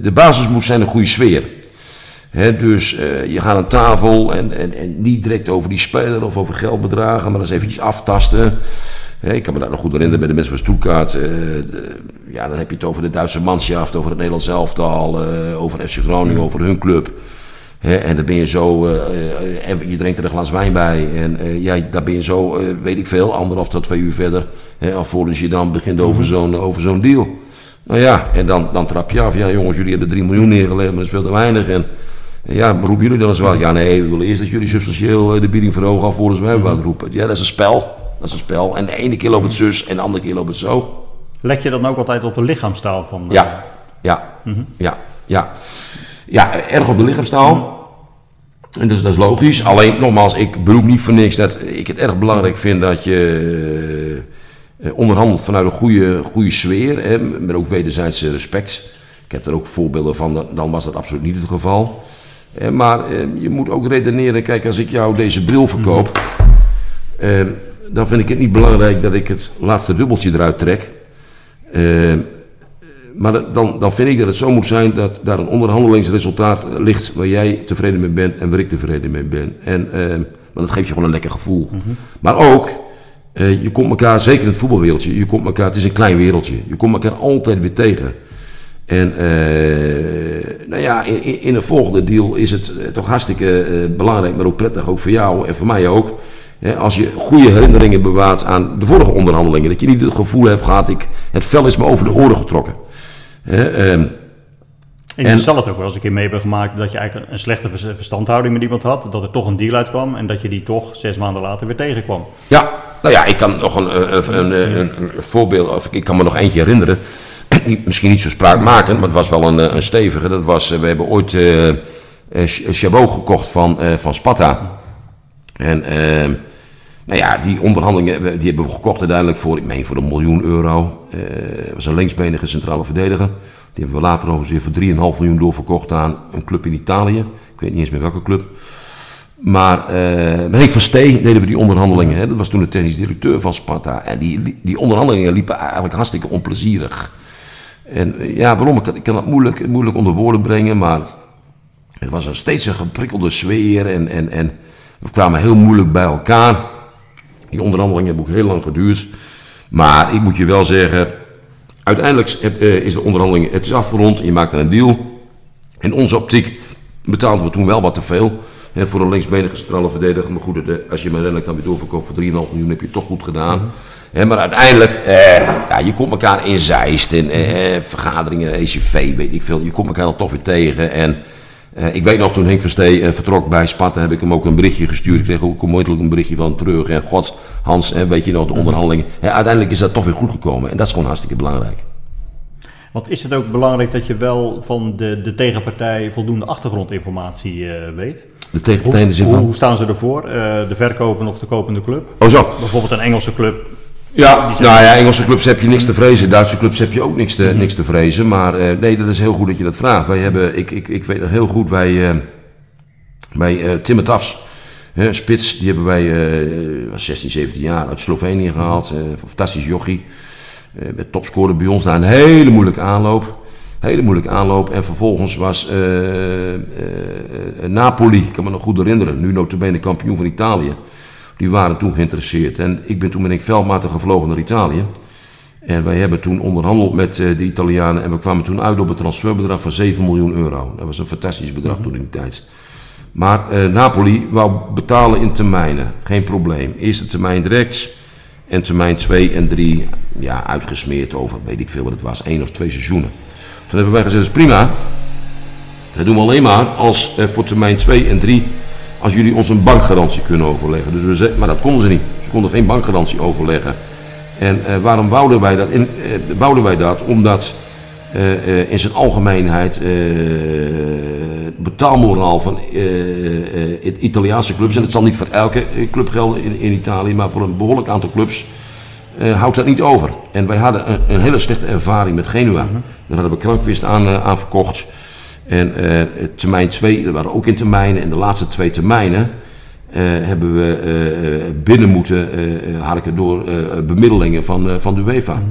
de basis moet zijn een goede sfeer. Dus je gaat aan tafel en, en, en niet direct over die speler of over geldbedragen, maar eens eventjes aftasten. Ik kan me daar nog goed herinneren bij de mensen van Stuttgart. eh, ja, dan heb je het over de Duitse manschaft, over het Nederlands elftal, eh, over FC Groningen, over hun club. En dan ben je zo, eh, en je drinkt er een glas wijn bij. En eh, ja, dan ben je zo, weet ik veel, anderhalf tot twee uur verder. Hè, alvorens je dan begint over zo'n over zo'n deal. Nou ja, en dan, dan trap je af. Ja, jongens, jullie hebben 3 miljoen neergelegd, maar dat is veel te weinig. En ja, roepen jullie dan eens wat? Ja, nee, we willen eerst dat jullie substantieel de bieding verhogen alvorens wij wat roepen. Ja, dat is een spel. Dat is een spel. En de ene keer loopt het zus en de andere keer loopt het zo. Let je dan ook altijd op de lichaamstaal van... eh, Ja, ja, ja, ja. Ja, erg op de lichaamstaal. En dus dat is logisch. Alleen, nogmaals, ik beroep niet voor niks dat ik het erg belangrijk vind dat je eh, onderhandelt vanuit een goede, goede sfeer. Hè, met ook wederzijds respect. Ik heb er ook voorbeelden van, dan- was dat absoluut niet het geval. Eh, maar eh, je moet ook redeneren, kijk, als ik jou deze bril verkoop, eh, dan vind ik het niet belangrijk dat ik het laatste dubbeltje eruit trek. Eh, maar dan, dan vind ik dat het zo moet zijn dat daar een onderhandelingsresultaat ligt waar jij tevreden mee bent en waar ik tevreden mee ben. En, eh, maar dat geeft je gewoon een lekker gevoel. Maar ook, eh, je komt elkaar, zeker in het voetbalwereldje, je komt elkaar, het is een klein wereldje, je komt elkaar altijd weer tegen. En eh, nou ja, in, in- een volgende deal is het eh, toch hartstikke eh, belangrijk, maar ook prettig, ook voor jou en voor mij ook. Hè, als je goede herinneringen bewaart aan de vorige onderhandelingen, dat je niet het gevoel hebt gehad, ik, het vel is me over de oren getrokken. Hè, ehm, En En- je zal het ook wel eens een keer mee hebben gemaakt dat je eigenlijk een slechte vers- verstandhouding met iemand had. Dat er toch een deal uitkwam en dat je die toch zes maanden later weer tegenkwam. Ja, nou ja, ik kan nog een, eh, een, een, een, een- voorbeeld, of ik kan me nog eentje herinneren. Misschien niet zo spraakmakend, maar het was wel een, eh, een stevige. Dat was, eh, we hebben ooit eh eh, Ch- Chabot gekocht van, eh, van Sparta. En eh, nou ja, die onderhandelingen die hebben we gekocht uiteindelijk voor, ik meen voor een miljoen euro. Het was een linksbenige centrale verdediger. Die hebben we later overigens weer voor 3,5 miljoen doorverkocht aan een club in Italië. Ik weet niet eens meer welke club. Maar eh, met Henk van Stee deden we die onderhandelingen. Hè. Dat was toen de technisch directeur van Sparta. En die, die onderhandelingen liepen eigenlijk hartstikke onplezierig. En eh, ja, waarom? Ik kan, ik kan dat moeilijk, moeilijk onder woorden brengen, maar het was een steeds een geprikkelde sfeer en, en, en we kwamen heel moeilijk bij elkaar. Die onderhandelingen hebben ook heel lang geduurd. Maar ik moet je wel zeggen, uiteindelijk heb- eh, is de onderhandeling, het is afgerond, je maakt een deal. In onze optiek betaalden we toen wel wat te veel. Hè, voor een linksbenige centrale verdediger. Maar goed, de- als je me uiteindelijk dan weer doorverkoopt voor 3,5 miljoen, heb je het toch goed gedaan. Maar uiteindelijk, eh, ja, je komt elkaar in Zeist, in eh, vergaderingen, ECV, weet ik veel. Je komt elkaar dan toch weer tegen. En eh, ik weet nog, toen Henk Verstee eh, vertrok bij Sparta, heb ik hem ook een berichtje gestuurd. Ik kreeg ook onmiddellijk een berichtje van terug. En god, Hans, hè, weet je nog, de onderhandelingen. Hè, uiteindelijk is dat toch weer goed gekomen. En dat is gewoon hartstikke belangrijk. Want is het ook belangrijk dat je wel van de, de tegenpartij voldoende achtergrondinformatie eh, weet? De tegenpartij in de zin Hoe, van... hoe staan ze ervoor? De verkopende of de kopende club? Oh zo. Bijvoorbeeld een Engelse club. Ja, nou ja, Engelse clubs heb je niks te vrezen. Duitse clubs heb je ook niks te, niks te vrezen. Maar eh, nee, dat is heel goed dat je dat vraagt. Wij hebben, ik, ik, ik weet nog heel goed bij, eh bij eh Timmer Tafs. Hè, spits, die hebben wij eh, was 16, 17 jaar uit Slovenië gehaald. Eh, fantastisch jochie. Met topscorer bij ons. Na een hele moeilijke aanloop. Hele moeilijke aanloop. En vervolgens was Napoli, ik kan me nog goed herinneren. Nu notabene kampioen van Italië. Die waren toen geïnteresseerd. En ik ben toen met ik veldmatig gevlogen naar Italië. En wij hebben toen onderhandeld met eh, de Italianen. En we kwamen toen uit op een transferbedrag van 7 miljoen euro. Dat was een fantastisch bedrag toen in die tijd. Maar eh, Napoli wou betalen in termijnen. Geen probleem. Eerste termijn direct. En termijn 2 en 3 ja, uitgesmeerd over, weet ik veel wat het was, één of twee seizoenen. Toen hebben wij gezegd, dat is prima. Dat doen we alleen maar als eh, voor termijn 2 en 3, als jullie ons een bankgarantie kunnen overleggen. Dus we ze- maar dat konden ze niet. Ze konden geen bankgarantie overleggen. En eh, waarom wouden wij dat? In, eh, wouden wij dat? Omdat eh, in zijn algemeenheid het betaalmoraal van het Italiaanse clubs, en het zal niet voor elke club gelden in, in Italië, maar voor een behoorlijk aantal clubs, houdt dat niet over. En wij hadden een, een hele slechte ervaring met Genua. Daar hadden we Krankwist aan, aan verkocht. En eh, termijn 2, er waren ook in termijnen. En de laatste twee termijnen eh, hebben we eh, binnen moeten harken door bemiddelingen van, van de UEFA.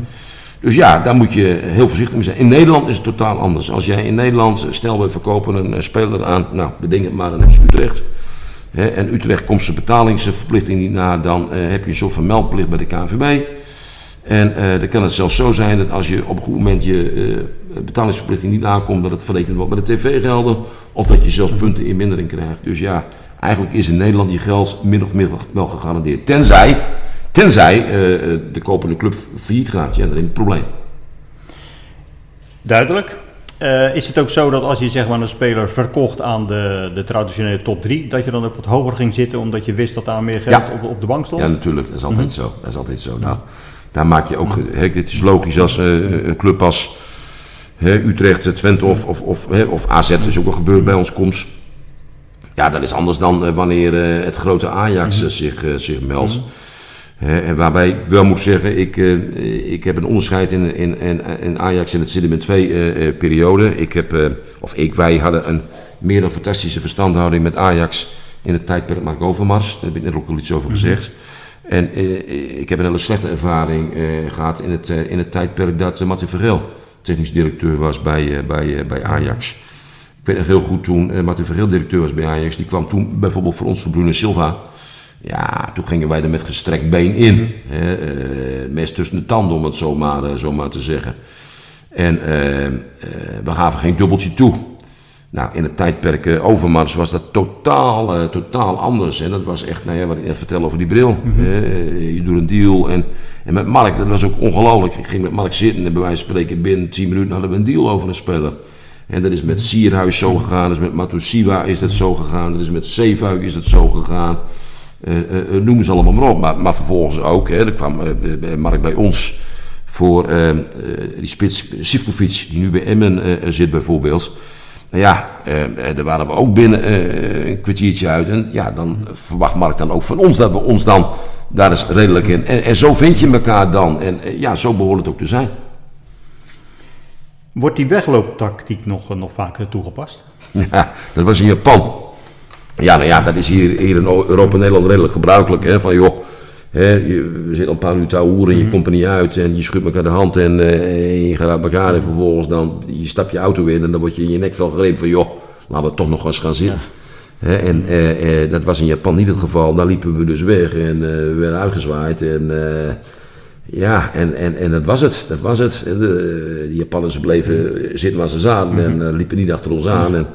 Dus ja, daar moet je heel voorzichtig mee zijn. In Nederland is het totaal anders. Als jij in Nederland, stel we verkopen een speler aan, nou, beding het maar, een FC Utrecht. Hè, en Utrecht komt zijn betalingsverplichting niet na, dan heb je een soort van meldplicht bij de KNVB. En dan kan het zelfs zo zijn dat als je op een goed moment je betalingsverplichting niet aankomt, dat het verrekend wordt bij de tv-gelden. Of dat je zelfs punten in mindering krijgt. Dus ja, eigenlijk is in Nederland je geld min of meer wel gegarandeerd. Tenzij, tenzij eh, eh, de kopende club failliet gaat. Ja, dan heb je een probleem. Duidelijk. Eh, is het ook zo dat als je zeg maar, een speler verkocht aan de, de traditionele top 3, dat je dan ook wat hoger ging zitten omdat je wist dat daar meer geld Ja. op, op de bank stond? Ja, natuurlijk. Dat is altijd zo. Dat is altijd zo. Nou, daar maak je ook... Dit is logisch als eh, een club als hè, Utrecht, Twente of, of, of, hè, of AZ is ook al gebeurd bij ons komt. Ja, dat is anders dan eh, wanneer eh, het grote Ajax eh, zich, zich meldt. Hè, en waarbij ik wel moet zeggen, ik, ik heb een onderscheid in, in, in, in Ajax en het eh, eh, perioden. Ik heb, of ik, wij hadden een meer dan fantastische verstandhouding met Ajax in het tijdperk Mark Overmars. Daar heb ik net ook al iets over gezegd. En ik heb een hele slechte ervaring eh, gehad in het, in het tijdperk dat Martin Vergeel technisch directeur was bij, eh, bij, eh, bij Ajax. Ik weet nog heel goed toen eh, Martin Vergeel directeur was bij Ajax. Die kwam toen bijvoorbeeld voor ons voor Bruno Silva. Ja, toen gingen wij er met gestrekt been in. Hè, mes tussen de tanden, om het zo maar, eh, zo maar te zeggen. En we gaven geen dubbeltje toe. Nou, in het tijdperk eh, Overmars was dat totaal, eh, totaal anders. En dat was echt, nou ja, wat ik net vertelde over die bril. Eh, je doet een deal. En, en met Mark, dat was ook ongelooflijk. Ik ging met Mark zitten en bij wijze van spreken binnen 10 minuten hadden we een deal over een speler. En dat is met Sierhuis zo gegaan, dat is met Matusiwa is dat zo gegaan, dat is met Zeefuik is dat zo gegaan. Eh, noem ze allemaal maar op. Maar, maar vervolgens ook, hè, er kwam Mark bij ons voor eh, eh, die spits Sivkovic, die nu bij Emmen zit bijvoorbeeld. Nou ja, eh, eh, daar waren we ook binnen eh, een kwartiertje uit. En ja, dan verwacht Mark dan ook van ons dat we ons dan daar eens redelijk in. En, en zo vind je elkaar dan. En eh, ja, zo behoort het ook te zijn. Wordt die weglooptactiek nog, nog vaker toegepast? Ja, dat was in Japan. Ja, nou ja, dat is hier, hier in Europa en Nederland redelijk gebruikelijk. Hè, van joh, je, we zitten een paar uur te hoeren en je komt er niet uit en je schudt elkaar de hand en eh, je gaat uit elkaar en vervolgens dan je stap je auto in en dan word je in je nekvel gegrepen van joh, laten we toch nog eens gaan zitten. En eh, eh, dat was in Japan niet het geval. Daar liepen we dus weg en we werden uitgezwaaid en... ja, en, en, en dat was het. Dat was het. De, Japanners bleven zitten waar ze zaten en liepen niet achter ons aan. En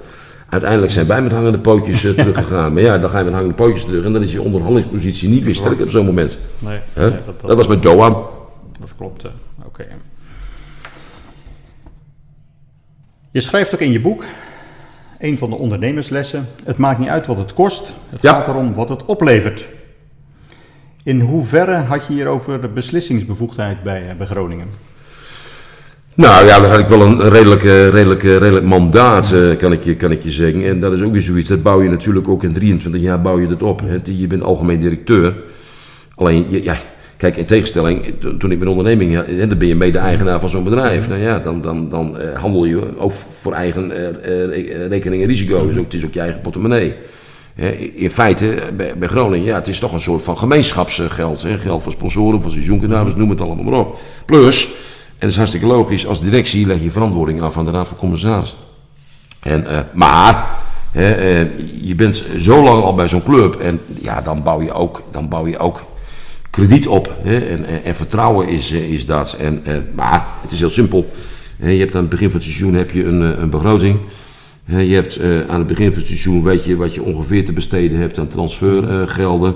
uiteindelijk zijn wij met hangende pootjes eh, teruggegaan. Maar ja, dan ga je met hangende pootjes terug en dan is je onderhandelingspositie niet meer sterk op zo'n moment. Nee, dat, was met Doan. Dat klopt. eh, Oké. Je schrijft ook in je boek, een van de ondernemerslessen, het maakt niet uit wat het kost, het Ja. gaat erom wat het oplevert. In hoeverre had je hierover beslissingsbevoegdheid bij, eh, bij Groningen? Nou ja, daar had ik wel een redelijk, eh, redelijk, eh, redelijk mandaat, eh, kan, ik je, kan ik je zeggen. En dat is ook weer zoiets, dat bouw je natuurlijk ook in 23 jaar bouw je dat op. Je bent algemeen directeur. Alleen, ja, kijk, in tegenstelling, to- toen ik mijn onderneming had, hè, dan ben je mede-eigenaar van zo'n bedrijf. Nou ja, dan, dan, dan eh, handel je ook voor eigen eh, eh, re- rekening en risico. Dus ook, het is ook je eigen portemonnee. In feite, eh, bij, Groningen, ja, het is toch een soort van gemeenschapsgeld. Geld voor sponsoren, voor seizoenkenamers, noem het allemaal maar op. Plus, dat is hartstikke logisch, als directie leg je verantwoording af aan de Raad van Commissarissen. En, eh, maar hè, eh, je bent zo lang al bij zo'n club en ja, dan bouw je ook, dan bouw je ook krediet op. Hè? En, en, en vertrouwen is, eh, is dat. En, maar het is heel simpel. Hè, je hebt aan het begin van het seizoen heb je een, een begroting. Hè, je hebt aan het begin van het seizoen weet je wat je ongeveer te besteden hebt aan transfergelden.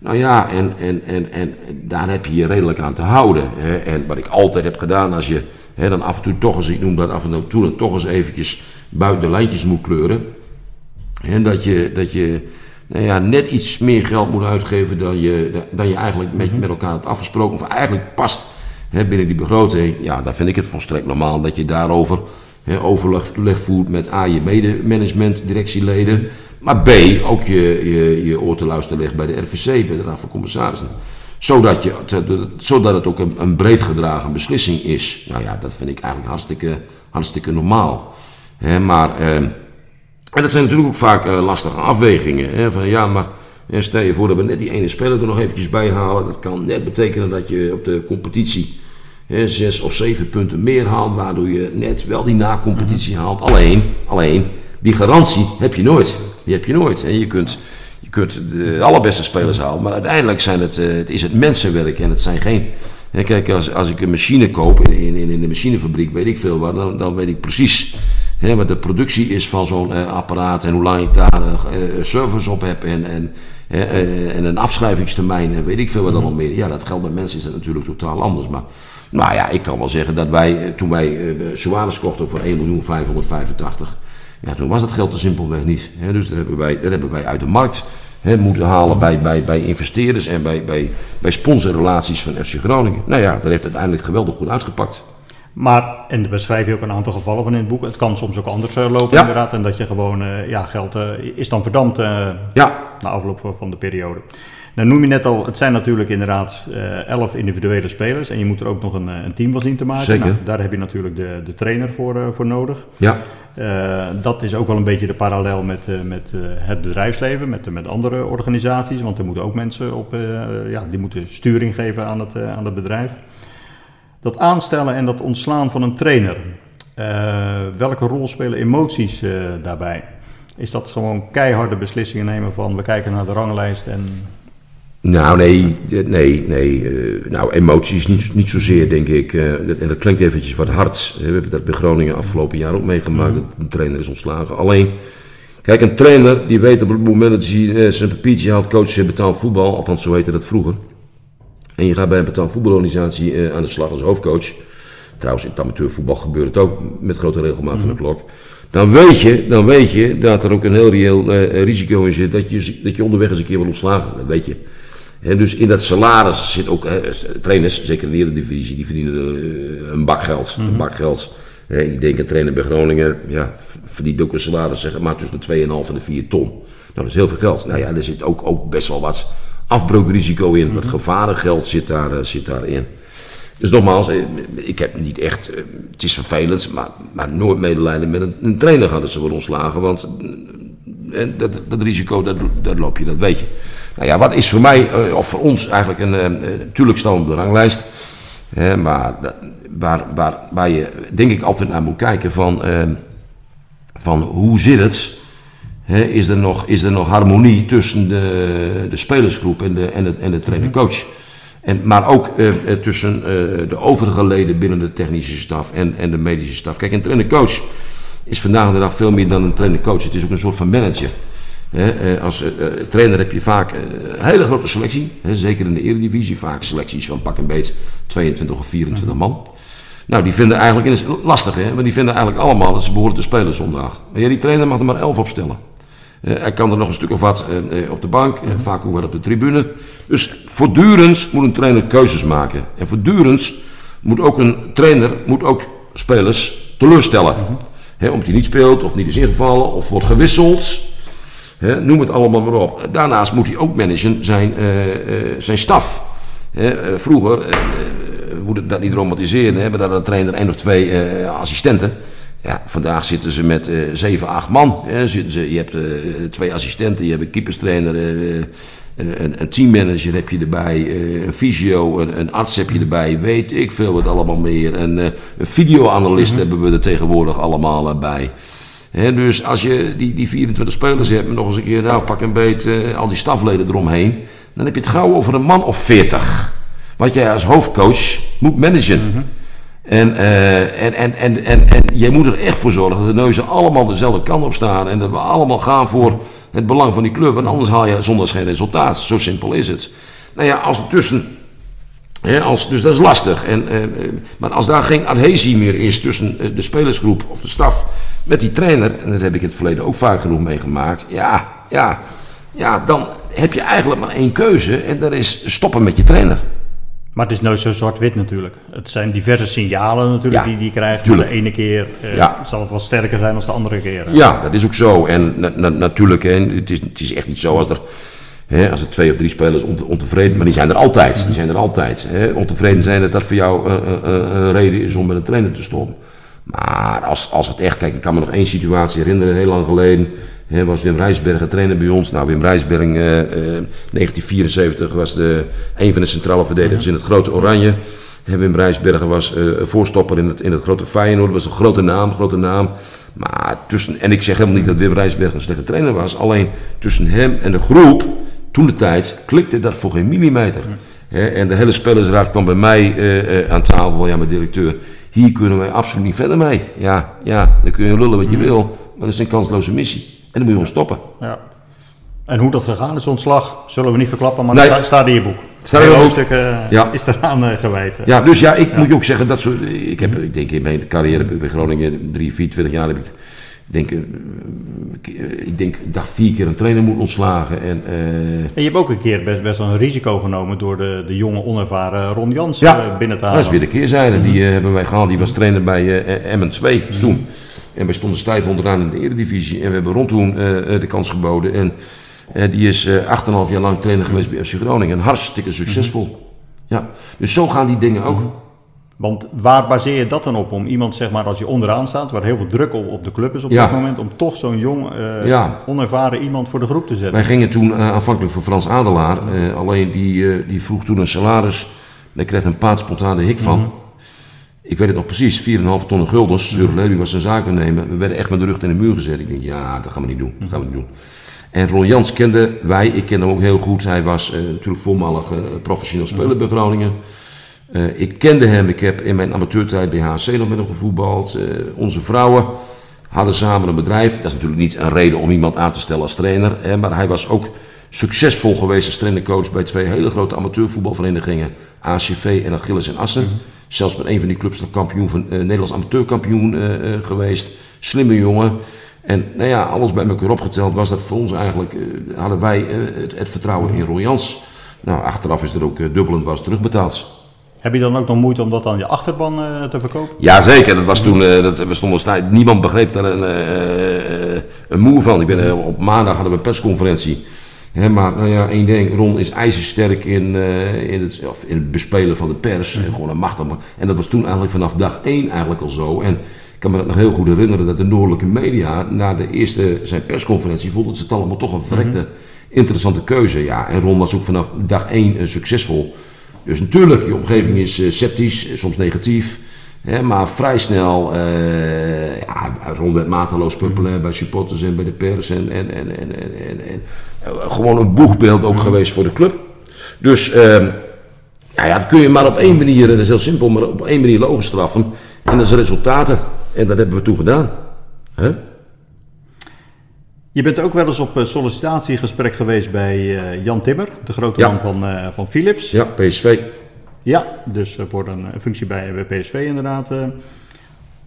Nou ja, en, en, en, en daar heb je je redelijk aan te houden. Hè. En wat ik altijd heb gedaan, als je hè, dan af en toe toch eens, ik noem dat af en toe, dan toch eens eventjes buiten de lijntjes moet kleuren. En dat je, dat je nou ja, net iets meer geld moet uitgeven dan je, dan je eigenlijk met, met elkaar hebt afgesproken. Of eigenlijk past hè, binnen die begroting. Ja, dan vind ik het volstrekt normaal dat je daarover hè, overleg voert met A, je medemanagement, directieleden. Maar B, ook je, je, je oor te luisteren legt bij de RVC, bij de Raad van Commissarissen. Zodat, je, zodat het ook een, een breed gedragen beslissing is. Nou ja, dat vind ik eigenlijk hartstikke, hartstikke normaal. Maar... ehm, en dat zijn natuurlijk ook vaak eh, lastige afwegingen. Hè? Van ja, maar En stel je voor dat we net die ene speler er nog eventjes bij halen. Dat kan net betekenen dat je op de competitie hè, zes of zeven punten meer haalt. Waardoor je net wel die na-competitie haalt. Alleen, alleen, die garantie heb je nooit. Die heb je nooit. En je kunt, je kunt de allerbeste spelers halen. Maar uiteindelijk zijn het, eh, het is het mensenwerk. En het zijn geen... hè, kijk, als, als ik een machine koop in, in, in de machinefabriek, weet ik veel wat. Dan, dan weet ik precies hè, wat de productie is van zo'n eh, apparaat. En hoe lang ik daar eh service op heb. En, en, en een afschrijvingstermijn. En weet ik veel wat allemaal meer. Ja, dat geldt bij mensen is dat natuurlijk totaal anders. Maar nou ja, ik kan wel zeggen dat wij, toen wij Suarez kochten voor 1.585, ja, toen was dat geld er simpelweg niet. Hè, dus dat hebben, wij, dat hebben wij uit de markt hè, moeten halen bij, bij, bij investeerders en bij, bij, bij sponsorrelaties van FC Groningen. Nou ja, dat heeft uiteindelijk geweldig goed uitgepakt. Maar, en daar beschrijf je ook een aantal gevallen van in het boek, het kan soms ook anders eh, lopen Ja. inderdaad. En dat je gewoon, eh, ja, geld eh, is dan verdampt Ja, na afloop van- van de periode. Nou noem je net al, het zijn natuurlijk inderdaad eh, elf individuele spelers. En je moet er ook nog een, eh, een team van zien te maken. Zeker. Nou, daar heb je natuurlijk de, de trainer voor, eh, voor nodig. ja, dat is ook wel een beetje de parallel met, met het bedrijfsleven, met, met andere organisaties. Want er moeten ook mensen op, ja, die moeten sturing geven aan het, aan het bedrijf. Dat aanstellen en dat ontslaan van een trainer. welke rol spelen emoties daarbij? Is dat gewoon keiharde beslissingen nemen van we kijken naar de ranglijst en Nou, nee, eh, nee, nee. eh, nou, emoties niet, niet zozeer, denk ik. eh, dat- en dat klinkt eventjes wat hard. We hebben dat bij Groningen afgelopen jaar ook meegemaakt. Dat een trainer is ontslagen. Alleen, kijk, een trainer die weet op het moment dat hij eh, zijn papiertje haalt, coach in betaald voetbal. Althans, zo heette dat vroeger. En je gaat bij een betaald voetbalorganisatie aan de slag als hoofdcoach. Trouwens, in het amateurvoetbal gebeurt het ook met grote regelmaat van de klok. Dan weet, je, dan weet je dat er ook een heel reëel risico in zit dat je, dat je onderweg eens een keer wordt ontslagen. Dat weet je. Dus in dat salaris zit ook, trainers, zeker in de Eredivisie, die verdienen eh, een bak geld. Een bak geld. Hè, ik denk een trainer bij Groningen, ja, verdient ook een salaris zeg maar tussen de 2,5 en de 4 ton. Nou, dat is heel veel geld. Nou ja, er zit ook, ook best wel wat afbreukrisico in. Wat gevarengeld zit, daar, zit daarin. Dus nogmaals, eh, ik heb niet echt, het is vervelend, maar, maar nooit medelijden met een, een trainer hadden ze wel ontslagen. Want dat, dat risico, dat, dat loop je, dat weet je. Nou ja, wat is voor mij, eh, of voor ons eigenlijk een, eh, eh, natuurlijk staan op de ranglijst. Hè, maar waar, waar, waar je denk ik altijd naar moet kijken van, eh, van hoe zit het? Hè, is, er nog, is er nog harmonie tussen de, de spelersgroep en de, en de, en de trainer-coach? En, maar ook eh, eh, tussen eh, de overige leden binnen de technische staf en, en de medische staf. Kijk, een trainer-coach is vandaag de dag veel meer dan een trainer-coach. Het is ook een soort van manager. Eh, als eh, eh, trainer heb je vaak een hele grote selectie. Zeker in de eredivisie. Vaak selecties van pak en beet 22 of 24 man. Nou, die vinden eigenlijk, en dat is lastig hè, maar die vinden eigenlijk allemaal dat ze behoren te spelen zondag. Maar ja, die trainer mag er maar 11 opstellen. Eh, hij kan er nog een stuk of wat op de bank, eh, vaak ook wat op de tribune. Dus voortdurend moet een trainer keuzes maken. En voortdurend moet ook een trainer moet ook spelers teleurstellen. Hè, omdat hij niet speelt, of niet is ingevallen, of wordt gewisseld. Hè, noem het allemaal maar op. Daarnaast moet hij ook managen zijn, eh, eh, zijn staf. Hè, eh, vroeger, we moeten dat niet romantiseren, hebben daar een trainer één of twee assistenten. Ja, vandaag zitten ze met eh 7, 8 man. Hè. Zitten ze, je hebt twee assistenten, je hebt een keeperstrainer, een, een teammanager heb je erbij, een fysio, een, een arts heb je erbij, weet ik veel wat allemaal meer. En, een videoanalist hebben we er tegenwoordig allemaal bij. Dus als je die, die 24 spelers hebt, en nog eens een keer, nou pak een beet, eh, al die stafleden eromheen, dan heb je het gauw over een man of 40. Wat jij als hoofdcoach moet managen. En, eh, en, en, en, en, en jij moet er echt voor zorgen dat de neuzen allemaal dezelfde kant op staan. En dat we allemaal gaan voor het belang van die club. Want anders haal je zondags geen resultaat. Zo simpel is het. Nou ja, als er tussen. Als, dus dat is lastig. En, eh, maar als daar geen adhesie meer is tussen de spelersgroep of de staf met die trainer. En dat heb ik in het verleden ook vaak genoeg meegemaakt. Ja, ja, ja, dan heb je eigenlijk maar één keuze. En dat is stoppen met je trainer. Maar het is nooit zo zwart-wit natuurlijk. Het zijn diverse signalen natuurlijk Ja, die die je krijgt. Maar de ene keer eh, Ja. zal het wat sterker zijn dan de andere keer. hè. Ja, dat is ook zo. En na- na- natuurlijk, hè, het, is, het is echt niet zo als er, hè, als er twee of drie spelers onte- ontevreden maar die zijn er altijd. Die zijn er altijd. Hè. Ontevreden zijn dat dat voor jou een, een, een reden is om met een trainer te stoppen. Maar als, als het echt, kijk, ik kan me nog één situatie herinneren, heel lang geleden. Hè, was Wim Rijsbergen trainer bij ons. Nou, Wim Rijsbergen, eh, eh, 1974 was de, een van de centrale verdedigers in het grote Oranje. Wim Rijsbergen was eh, voorstopper in het, in het grote Feyenoord. Dat was een grote naam, grote naam. Maar tussen, en ik zeg helemaal niet dat Wim Rijsbergen een slechte trainer was. Alleen tussen hem en de groep, toen de tijd, klikte dat voor geen millimeter. Hè, en de hele spelersraad kwam bij mij aan tafel. Ja, mijn directeur, hier kunnen wij absoluut niet verder mee. Ja, ja, dan kun je lullen wat je wil. Maar dat is een kansloze missie. En dan moet je gewoon stoppen. Ja. En hoe dat gegaan is, ontslag, zullen we niet verklappen, maar Nee. dat staat in je boek. Staat in hoofdstuk eh, Ja. is eraan eh, gewijd. Ja, dus ja, ik moet je ook zeggen dat soort. Ik heb, ik denk in mijn carrière bij Groningen, 3, 24 jaar heb ik. Denk, eh, ik denk, dacht vier keer een trainer moet ontslagen. En, eh, En je hebt ook een keer best, best wel een risico genomen door de, de jonge, onervaren Ron Jans Ja. eh, binnen te dat halen. is weer de keerzijde. Die eh, hebben wij gehaald. Die was trainer bij eh Emmen 2 toen. En wij stonden stijf onderaan in de Eredivisie. En we hebben rond toen de kans geboden. En die is eh 8,5 jaar lang trainer geweest bij FC Groningen. En hartstikke succesvol. Ja, dus zo gaan die dingen ook. Want waar baseer je dat dan op? Om iemand, zeg maar, als je onderaan staat, waar heel veel druk op, op de club is op Ja. dit moment, om toch zo'n jong, eh, Ja. onervaren iemand voor de groep te zetten? Wij gingen toen eh, aanvankelijk voor Frans Adelaar. eh, alleen die, die vroeg toen een salaris. Daar kreeg een paard spontaan de hik van. Ik weet het nog precies, 4,5 ton guldens. Zurich Levy was zijn zakennemer. We werden echt met de rug in de muur gezet. Ik denk, ja, dat gaan we niet doen. Dat gaan we niet doen. En Ron Jans kende wij, ik kende hem ook heel goed. Hij was natuurlijk voormalig professioneel speler bij Groningen. Eh, ik kende hem, ik heb in mijn amateurtijd bij HC nog met hem gevoetbald. Eh, onze vrouwen hadden samen een bedrijf. Dat is natuurlijk niet een reden om iemand aan te stellen als trainer. Hè, maar hij was ook succesvol geweest als trainercoach bij twee hele grote amateurvoetbalverenigingen. ACV en Achilles en Assen. Zelfs met een van die clubs nog kampioen van, eh, Nederlands amateurkampioen geweest. Slimme jongen. En nou ja, alles bij elkaar opgeteld was dat voor ons eigenlijk, hadden wij het, het vertrouwen in Roy Jans. Nou, achteraf is er ook dubbel en dwars terugbetaald. Heb je dan ook nog moeite om dat aan je achterban eh, te verkopen? Jazeker, dat was toen, eh, dat, we stonden niemand begreep daar een, eh, een moer van. Ik ben, op maandag hadden we een persconferentie. Hè, maar nou ja, één ding, Ron is ijzersterk in, in, het, of in het bespelen van de pers. En gewoon een machtig. En dat was toen eigenlijk vanaf dag één eigenlijk al zo. En ik kan me dat nog heel goed herinneren dat de noordelijke media na de eerste zijn persconferentie vonden ze het allemaal toch een verrekte interessante keuze. Ja, en Ron was ook vanaf dag één succesvol. Dus natuurlijk, je omgeving is eh, sceptisch, eh, soms negatief. Hè, maar vrij snel, eh ja, Ron werd mateloos populair bij supporters en bij de pers. En, en, en, en, en, eh, gewoon een boegbeeld ook geweest voor de club. Dus ehm, ja, ja, dat kun je maar op één manier, dat is heel simpel, maar op één manier logisch straffen. En dat is resultaten. En dat hebben we toen gedaan. Je bent ook wel eens op eh, sollicitatiegesprek geweest bij eh, Jan Timmer, de grote Ja. man van, eh, van Philips. Ja, PSV. Ja, dus voor een functie bij, bij PSV inderdaad.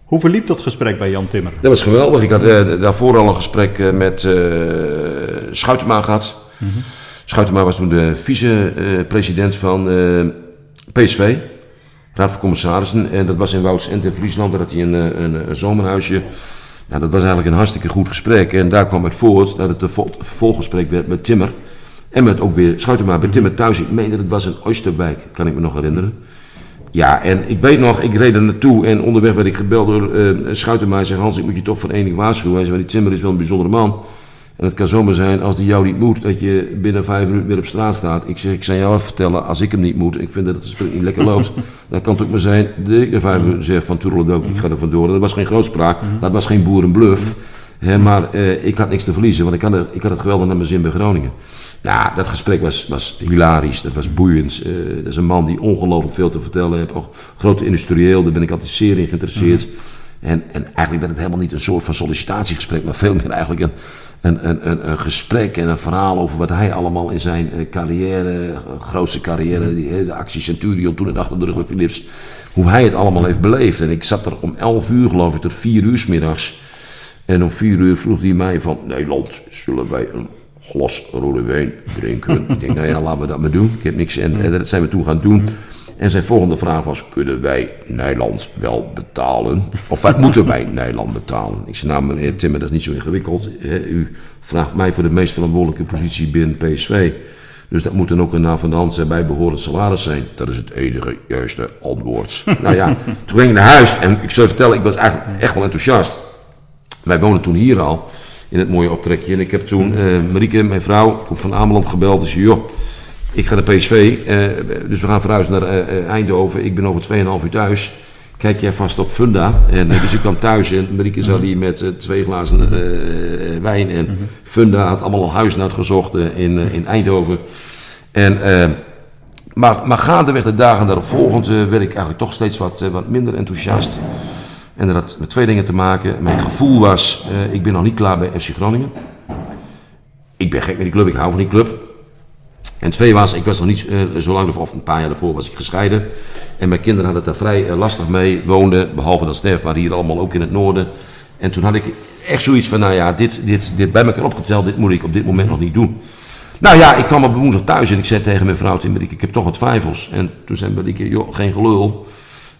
Hoe verliep dat gesprek bij Jan Timmer? Dat was geweldig. Ik had eh, daarvoor al een gesprek met eh Schuitema gehad. Schuitema was toen de vice-president van PSV, Raad van Commissarissen. En dat was in Woudsend in Friesland. Daar had hij een, een, een zomerhuisje. Nou, dat was eigenlijk een hartstikke goed gesprek. En daar kwam het voort dat het een vol- vervolggesprek werd met Timmer. En met ook weer Schuitema bij Timmer thuis. Ik meen dat het was in Oosterwijk, kan ik me nog herinneren. Ja, en ik weet nog, ik reed er naartoe en onderweg werd ik gebeld door Schuitenma. Hij zei, Hans, ik moet je toch voor ding waarschuwen. Hij zei, die Timmer is wel een bijzondere man. En het kan zomaar zijn, als die jou niet moet, dat je binnen vijf minuten weer op straat staat. Ik zeg, ik zou jou even vertellen, als ik hem niet moet, ik vind dat het gesprek niet lekker loopt. dan kan het ook maar zijn dat ik na vijf minuten zeg van Toerledook, ik ga er vandoor. Dat was geen grootspraak, dat was geen boerenbluff. Hè, maar eh, ik had niks te verliezen, want ik had, er, ik had het geweldig naar mijn zin bij Groningen. Nou, dat gesprek was, was hilarisch, dat was boeiend. Eh, dat is een man die ongelooflijk veel te vertellen heeft. Ook grote industrieel, daar ben ik altijd zeer in geïnteresseerd. En, en eigenlijk werd het helemaal niet een soort van sollicitatiegesprek, maar veel meer eigenlijk een, een, een, een, een gesprek en een verhaal over wat hij allemaal in zijn eh, carrière, eh, grootste carrière, die, eh, de actie Centurion, toen het achter de rug bij Philips, hoe hij het allemaal heeft beleefd. En ik zat er om 11 uur, geloof ik, tot 4 uur 's middags. En om 4 uur vroeg hij mij van, Nederland, zullen wij een glas rode wijn drinken? ik denk, nou ja, laten we dat maar doen. Ik heb niks. En, en dat zijn we toen gaan doen. En zijn volgende vraag was: kunnen wij Nederland wel betalen? Of moeten wij Nederland betalen? Ik zei: Nou, meneer Timmer, dat is niet zo ingewikkeld. U vraagt mij voor de meest verantwoordelijke positie binnen PSV. Dus dat moet dan ook een na van de hand zijn bijbehorend salaris zijn. Dat is het enige juiste antwoord. nou ja, toen ging ik naar huis en ik zou vertellen, ik was eigenlijk echt wel enthousiast. Wij woonden toen hier al. in het mooie optrekje. En ik heb toen eh Marieke, mijn vrouw, komt van Ameland gebeld. En zei, joh, ik ga naar PSV, eh, dus we gaan verhuizen naar eh, eh, Eindhoven. Ik ben over 2,5 uur thuis. Kijk jij vast op Funda. En, dus ik kwam thuis en Marieke zat hier met twee glazen wijn. En Funda had allemaal al huizen uitgezocht eh, in, in Eindhoven. En, maar, maar gaandeweg de dagen daarop volgend werd ik eigenlijk toch steeds wat, wat minder enthousiast. En dat had met twee dingen te maken. Mijn gevoel was, ik ben nog niet klaar bij FC Groningen. Ik ben gek met die club, ik hou van die club. En twee was, ik was nog niet eh, zo lang, of een paar jaar daarvoor was ik gescheiden. En mijn kinderen hadden het daar vrij eh, lastig mee, woonden, behalve dat Stef, maar hier allemaal ook in het noorden. En toen had ik echt zoiets van, nou ja, dit, dit, dit bij elkaar opgeteld, dit moet ik op dit moment nog niet doen. Nou ja, ik kwam op woensdag thuis en ik zei tegen mijn vrouw, ik heb toch wat twijfels. En toen zei Marieke, joh, geen gelul.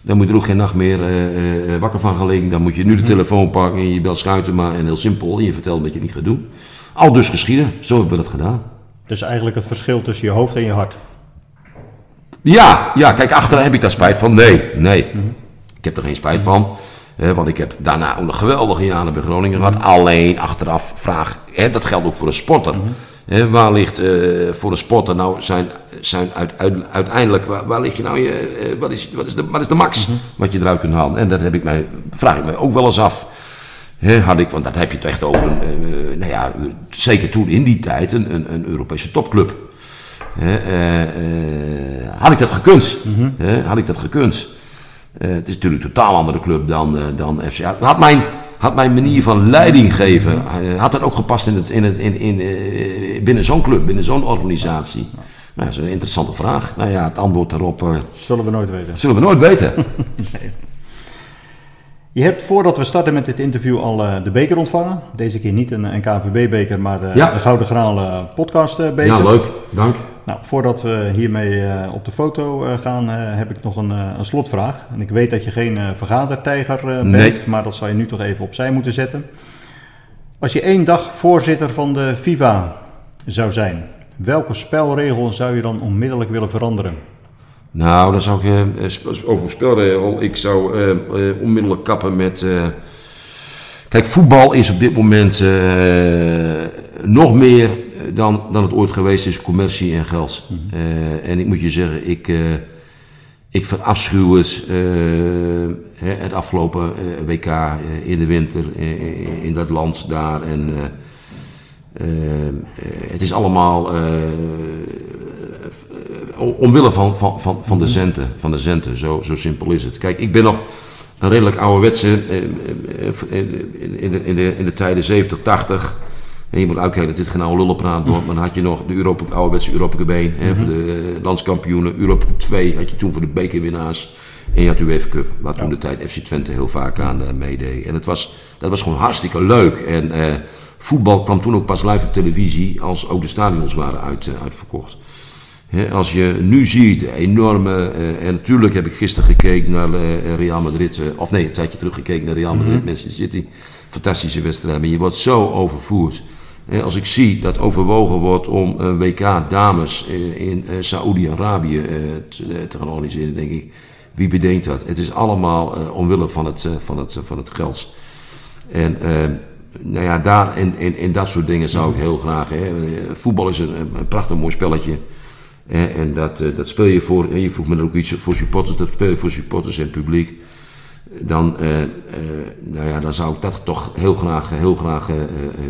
Dan moet je er ook geen nacht meer eh, eh, wakker van gelegen. Dan moet je nu de telefoon pakken en je belt Schuitema en heel simpel. En je vertelt wat je niet gaat doen. Al dus geschieden, zo hebben we dat gedaan. Dus eigenlijk het verschil tussen je hoofd en je hart. Ja, ja, kijk, achteraf heb ik daar spijt van. Nee, nee. Ik heb er geen spijt van. Hè, want ik heb daarna ook nog geweldige jaren bij Groningen gehad. Alleen achteraf vraag, hè, dat geldt ook voor een sporter. Hè, waar ligt eh, voor een sporter nou zijn, zijn uit, uit- uiteindelijk, waar, waar lig je nou je, eh, wat, is, wat, is de, wat is de max wat je eruit kunt halen? En dat heb ik mij, vraag ik me ook wel eens af. Had ik, want dat heb je toch echt over een, eh, nou ja, zeker toen in die tijd, een, een, een Europese topclub. Eh, eh, had ik dat gekund? Hè, had ik dat gekund? Eh, het is natuurlijk een totaal andere club dan, eh, dan FC. Had mijn, had mijn manier van leiding geven, eh, had dat ook gepast in het, in het, in, in, eh, binnen zo'n club, binnen zo'n organisatie? Nou, dat is een interessante vraag. Nou ja, het antwoord daarop eh, Zullen we nooit weten. zullen we nooit weten. Je hebt voordat we starten met dit interview al eh, de beker ontvangen. Deze keer niet een, een KNVB-beker, maar de, Ja. de Gouden Graal eh, podcastbeker. Ja, leuk. Dank. Nou, voordat we hiermee eh, op de foto gaan, heb ik nog een, een slotvraag. En ik weet dat je geen vergadertijger bent, Nee. maar dat zou je nu toch even opzij moeten zetten. Als je één dag voorzitter van de FIFA zou zijn, welke spelregel zou je dan onmiddellijk willen veranderen? Nou, dan zou ik eh, over spelregel. Ik zou eh, eh, onmiddellijk kappen met. kijk, voetbal is op dit moment nog meer dan, dan het ooit geweest is: commercie en geld. Eh, en ik moet je zeggen, ik, ik verafschuw het. hè, het afgelopen WK in de winter in dat land daar. En. het is allemaal omwille van, van, van, van de centen. Van de centen, zo, zo simpel is het. Kijk, ik ben nog een redelijk ouderwetse eh, eh, eh, in, in, de, in, de, in de tijden 70, 80. En je moet uitkijken dat dit geen oude lullenpraat wordt. Maar dan had je nog de Europa, ouderwetse Europa Cup 1. Hè, voor de landskampioenen. Europa Cup 2 had je toen voor de bekerwinnaars. En je had de UEFA Cup, waar toen de tijd FC Twente heel vaak aan meedeed. En het was, dat was gewoon hartstikke leuk. En voetbal kwam toen ook pas live op televisie als ook de stadions waren uit, uitverkocht. Als je nu ziet, de enorme. eh, en natuurlijk heb ik gisteren gekeken naar eh, Real Madrid. eh, of nee, een tijdje terug gekeken naar Real Madrid, Manchester City. Fantastische wedstrijd. Maar je wordt zo overvoerd. Als ik zie dat overwogen wordt om een WK dames in Saoedi-Arabië te, te gaan organiseren, denk ik. Wie bedenkt dat? Het is allemaal omwille van het, van het, van het geld. En eh, nou ja, daar en, en, en dat soort dingen zou ik heel graag. Hè. Voetbal is een, een prachtig mooi spelletje. En dat, eh, dat speel je voor, en je vroeg me er ook iets voor supporters, dat speel je voor supporters en publiek. Dan, eh, eh, nou ja, dan zou ik dat toch heel graag, heel graag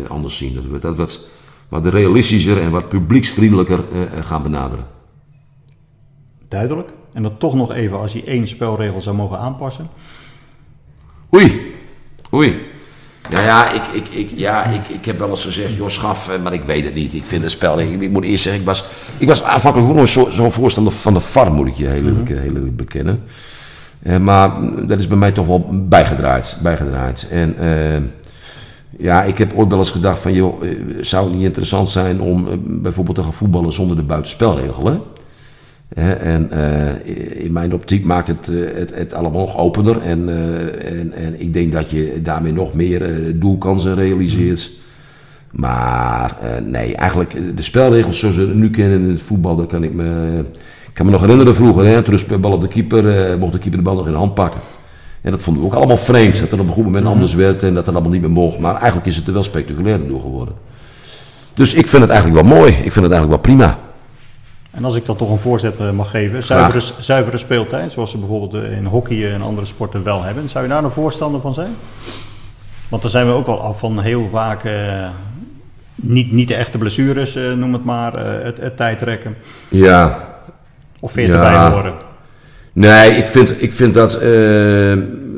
anders zien. Dat we dat wat, wat realistischer en wat publieksvriendelijker gaan benaderen. Duidelijk. En dan toch nog even, als je één spelregel zou mogen aanpassen. Oei, oei. Nou ja, ik, ik, ik, ja ik, ik heb wel eens gezegd, joh, schaf, eh, maar ik weet het niet. Ik vind het spel, ik, ik moet eerst zeggen, ik was, ik was aanvankelijk gewoon zo'n zo voorstander van de VAR, moet ik je heel eerlijk, heel eerlijk bekennen. Eh, maar dat is bij mij toch wel bijgedraaid. bijgedraaid. En eh, ja, ik heb ooit wel eens gedacht van, joh, eh, zou het niet interessant zijn om eh, bijvoorbeeld te gaan voetballen zonder de buitenspelregelen? Hè, en eh, in mijn optiek maakt het, eh, het, het allemaal nog opener. En, eh, en, en ik denk dat je daarmee nog meer doelkansen realiseert. Maar nee, eigenlijk de spelregels zoals we het nu kennen in het voetbal, dat kan ik me, kan me nog herinneren vroeger. Hè, toen de bal op de keeper, mocht de keeper de bal nog in de hand pakken. En dat vonden we ook allemaal vreemd. Dat er op een goed moment anders werd en dat dat allemaal niet meer mocht. Maar eigenlijk is het er wel spectaculairder door geworden. Dus ik vind het eigenlijk wel mooi. Ik vind het eigenlijk wel prima. En als ik dan toch een voorzet eh, mag geven, zuivere, zuivere speeltijd, zoals ze bijvoorbeeld eh, in hockey en andere sporten wel hebben. Zou je daar een voorstander van zijn? Want dan zijn we ook al af van heel vaak eh, niet, niet de echte blessures, noem het maar, het, het tijdrekken. Ja, Of vind je Ja. erbij horen? Nee, ik vind, ik vind dat.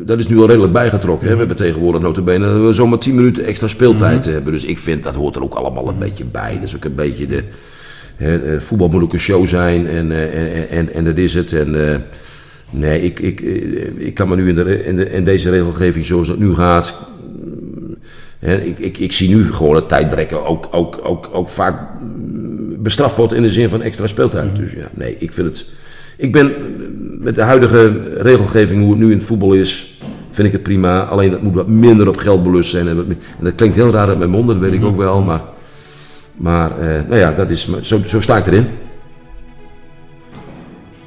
dat is nu al redelijk bijgetrokken. Hè? We hebben tegenwoordig notabene dat we zomaar 10 minuten extra speeltijd hebben. Dus ik vind dat hoort er ook allemaal een beetje bij. Dat is ook een beetje de. Eh, voetbal moet ook een show zijn en, eh, en, en, en dat is het. En, eh, nee, ik, ik, ik kan me nu in, de, in, de, in deze regelgeving zoals het nu gaat. mm, Hè, ik, ik, ik zie nu gewoon dat tijdrekken ook, ook, ook, ook vaak mm, bestraft wordt in de zin van extra speeltijd. Dus ja, nee, ik vind het. Ik ben met de huidige regelgeving, hoe het nu in het voetbal is, vind ik het prima. Alleen het moet wat minder op geldbelust zijn. En, en dat klinkt heel raar uit mijn mond, dat weet ik ook wel. Maar, maar eh, nou ja, dat is, zo, zo sta ik erin.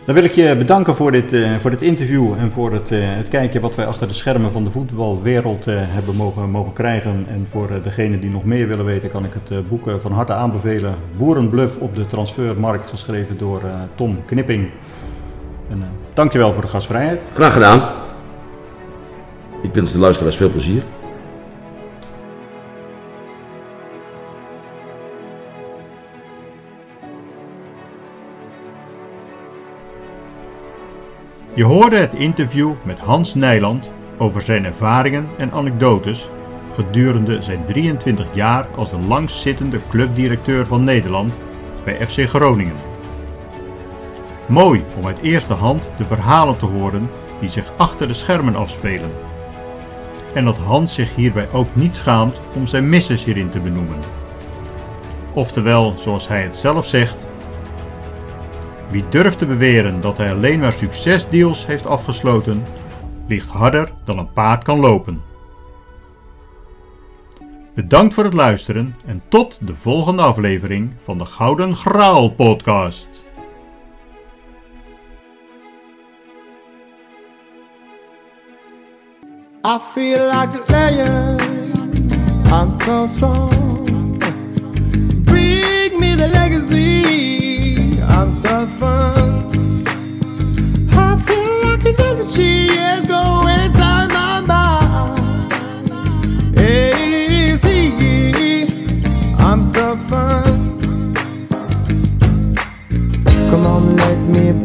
Dan wil ik je bedanken voor dit, eh, voor dit interview en voor het, eh, het kijkje wat wij achter de schermen van de voetbalwereld hebben mogen, mogen krijgen. En voor degenen die nog meer willen weten, kan ik het boek van harte aanbevelen. Boerenbluff op de transfermarkt, geschreven door Tom Knipping. En, dankjewel voor de gastvrijheid. Graag gedaan. Ik wens de luisteraars veel plezier. Je hoorde het interview met Hans Nijland over zijn ervaringen en anekdotes gedurende zijn 23 jaar als de langstzittende clubdirecteur van Nederland bij FC Groningen. Mooi om uit eerste hand de verhalen te horen die zich achter de schermen afspelen. En dat Hans zich hierbij ook niet schaamt om zijn misses hierin te benoemen. Oftewel, zoals hij het zelf zegt, wie durft te beweren dat hij alleen maar succesdeals heeft afgesloten, ligt harder dan een paard kan lopen. Bedankt voor het luisteren en tot de volgende aflevering van de Gouden Graal podcast. I feel like a. I'm so strong. I'm suffering. I feel like an energy is going inside my mind. Easy, I'm suffering. Come on, let me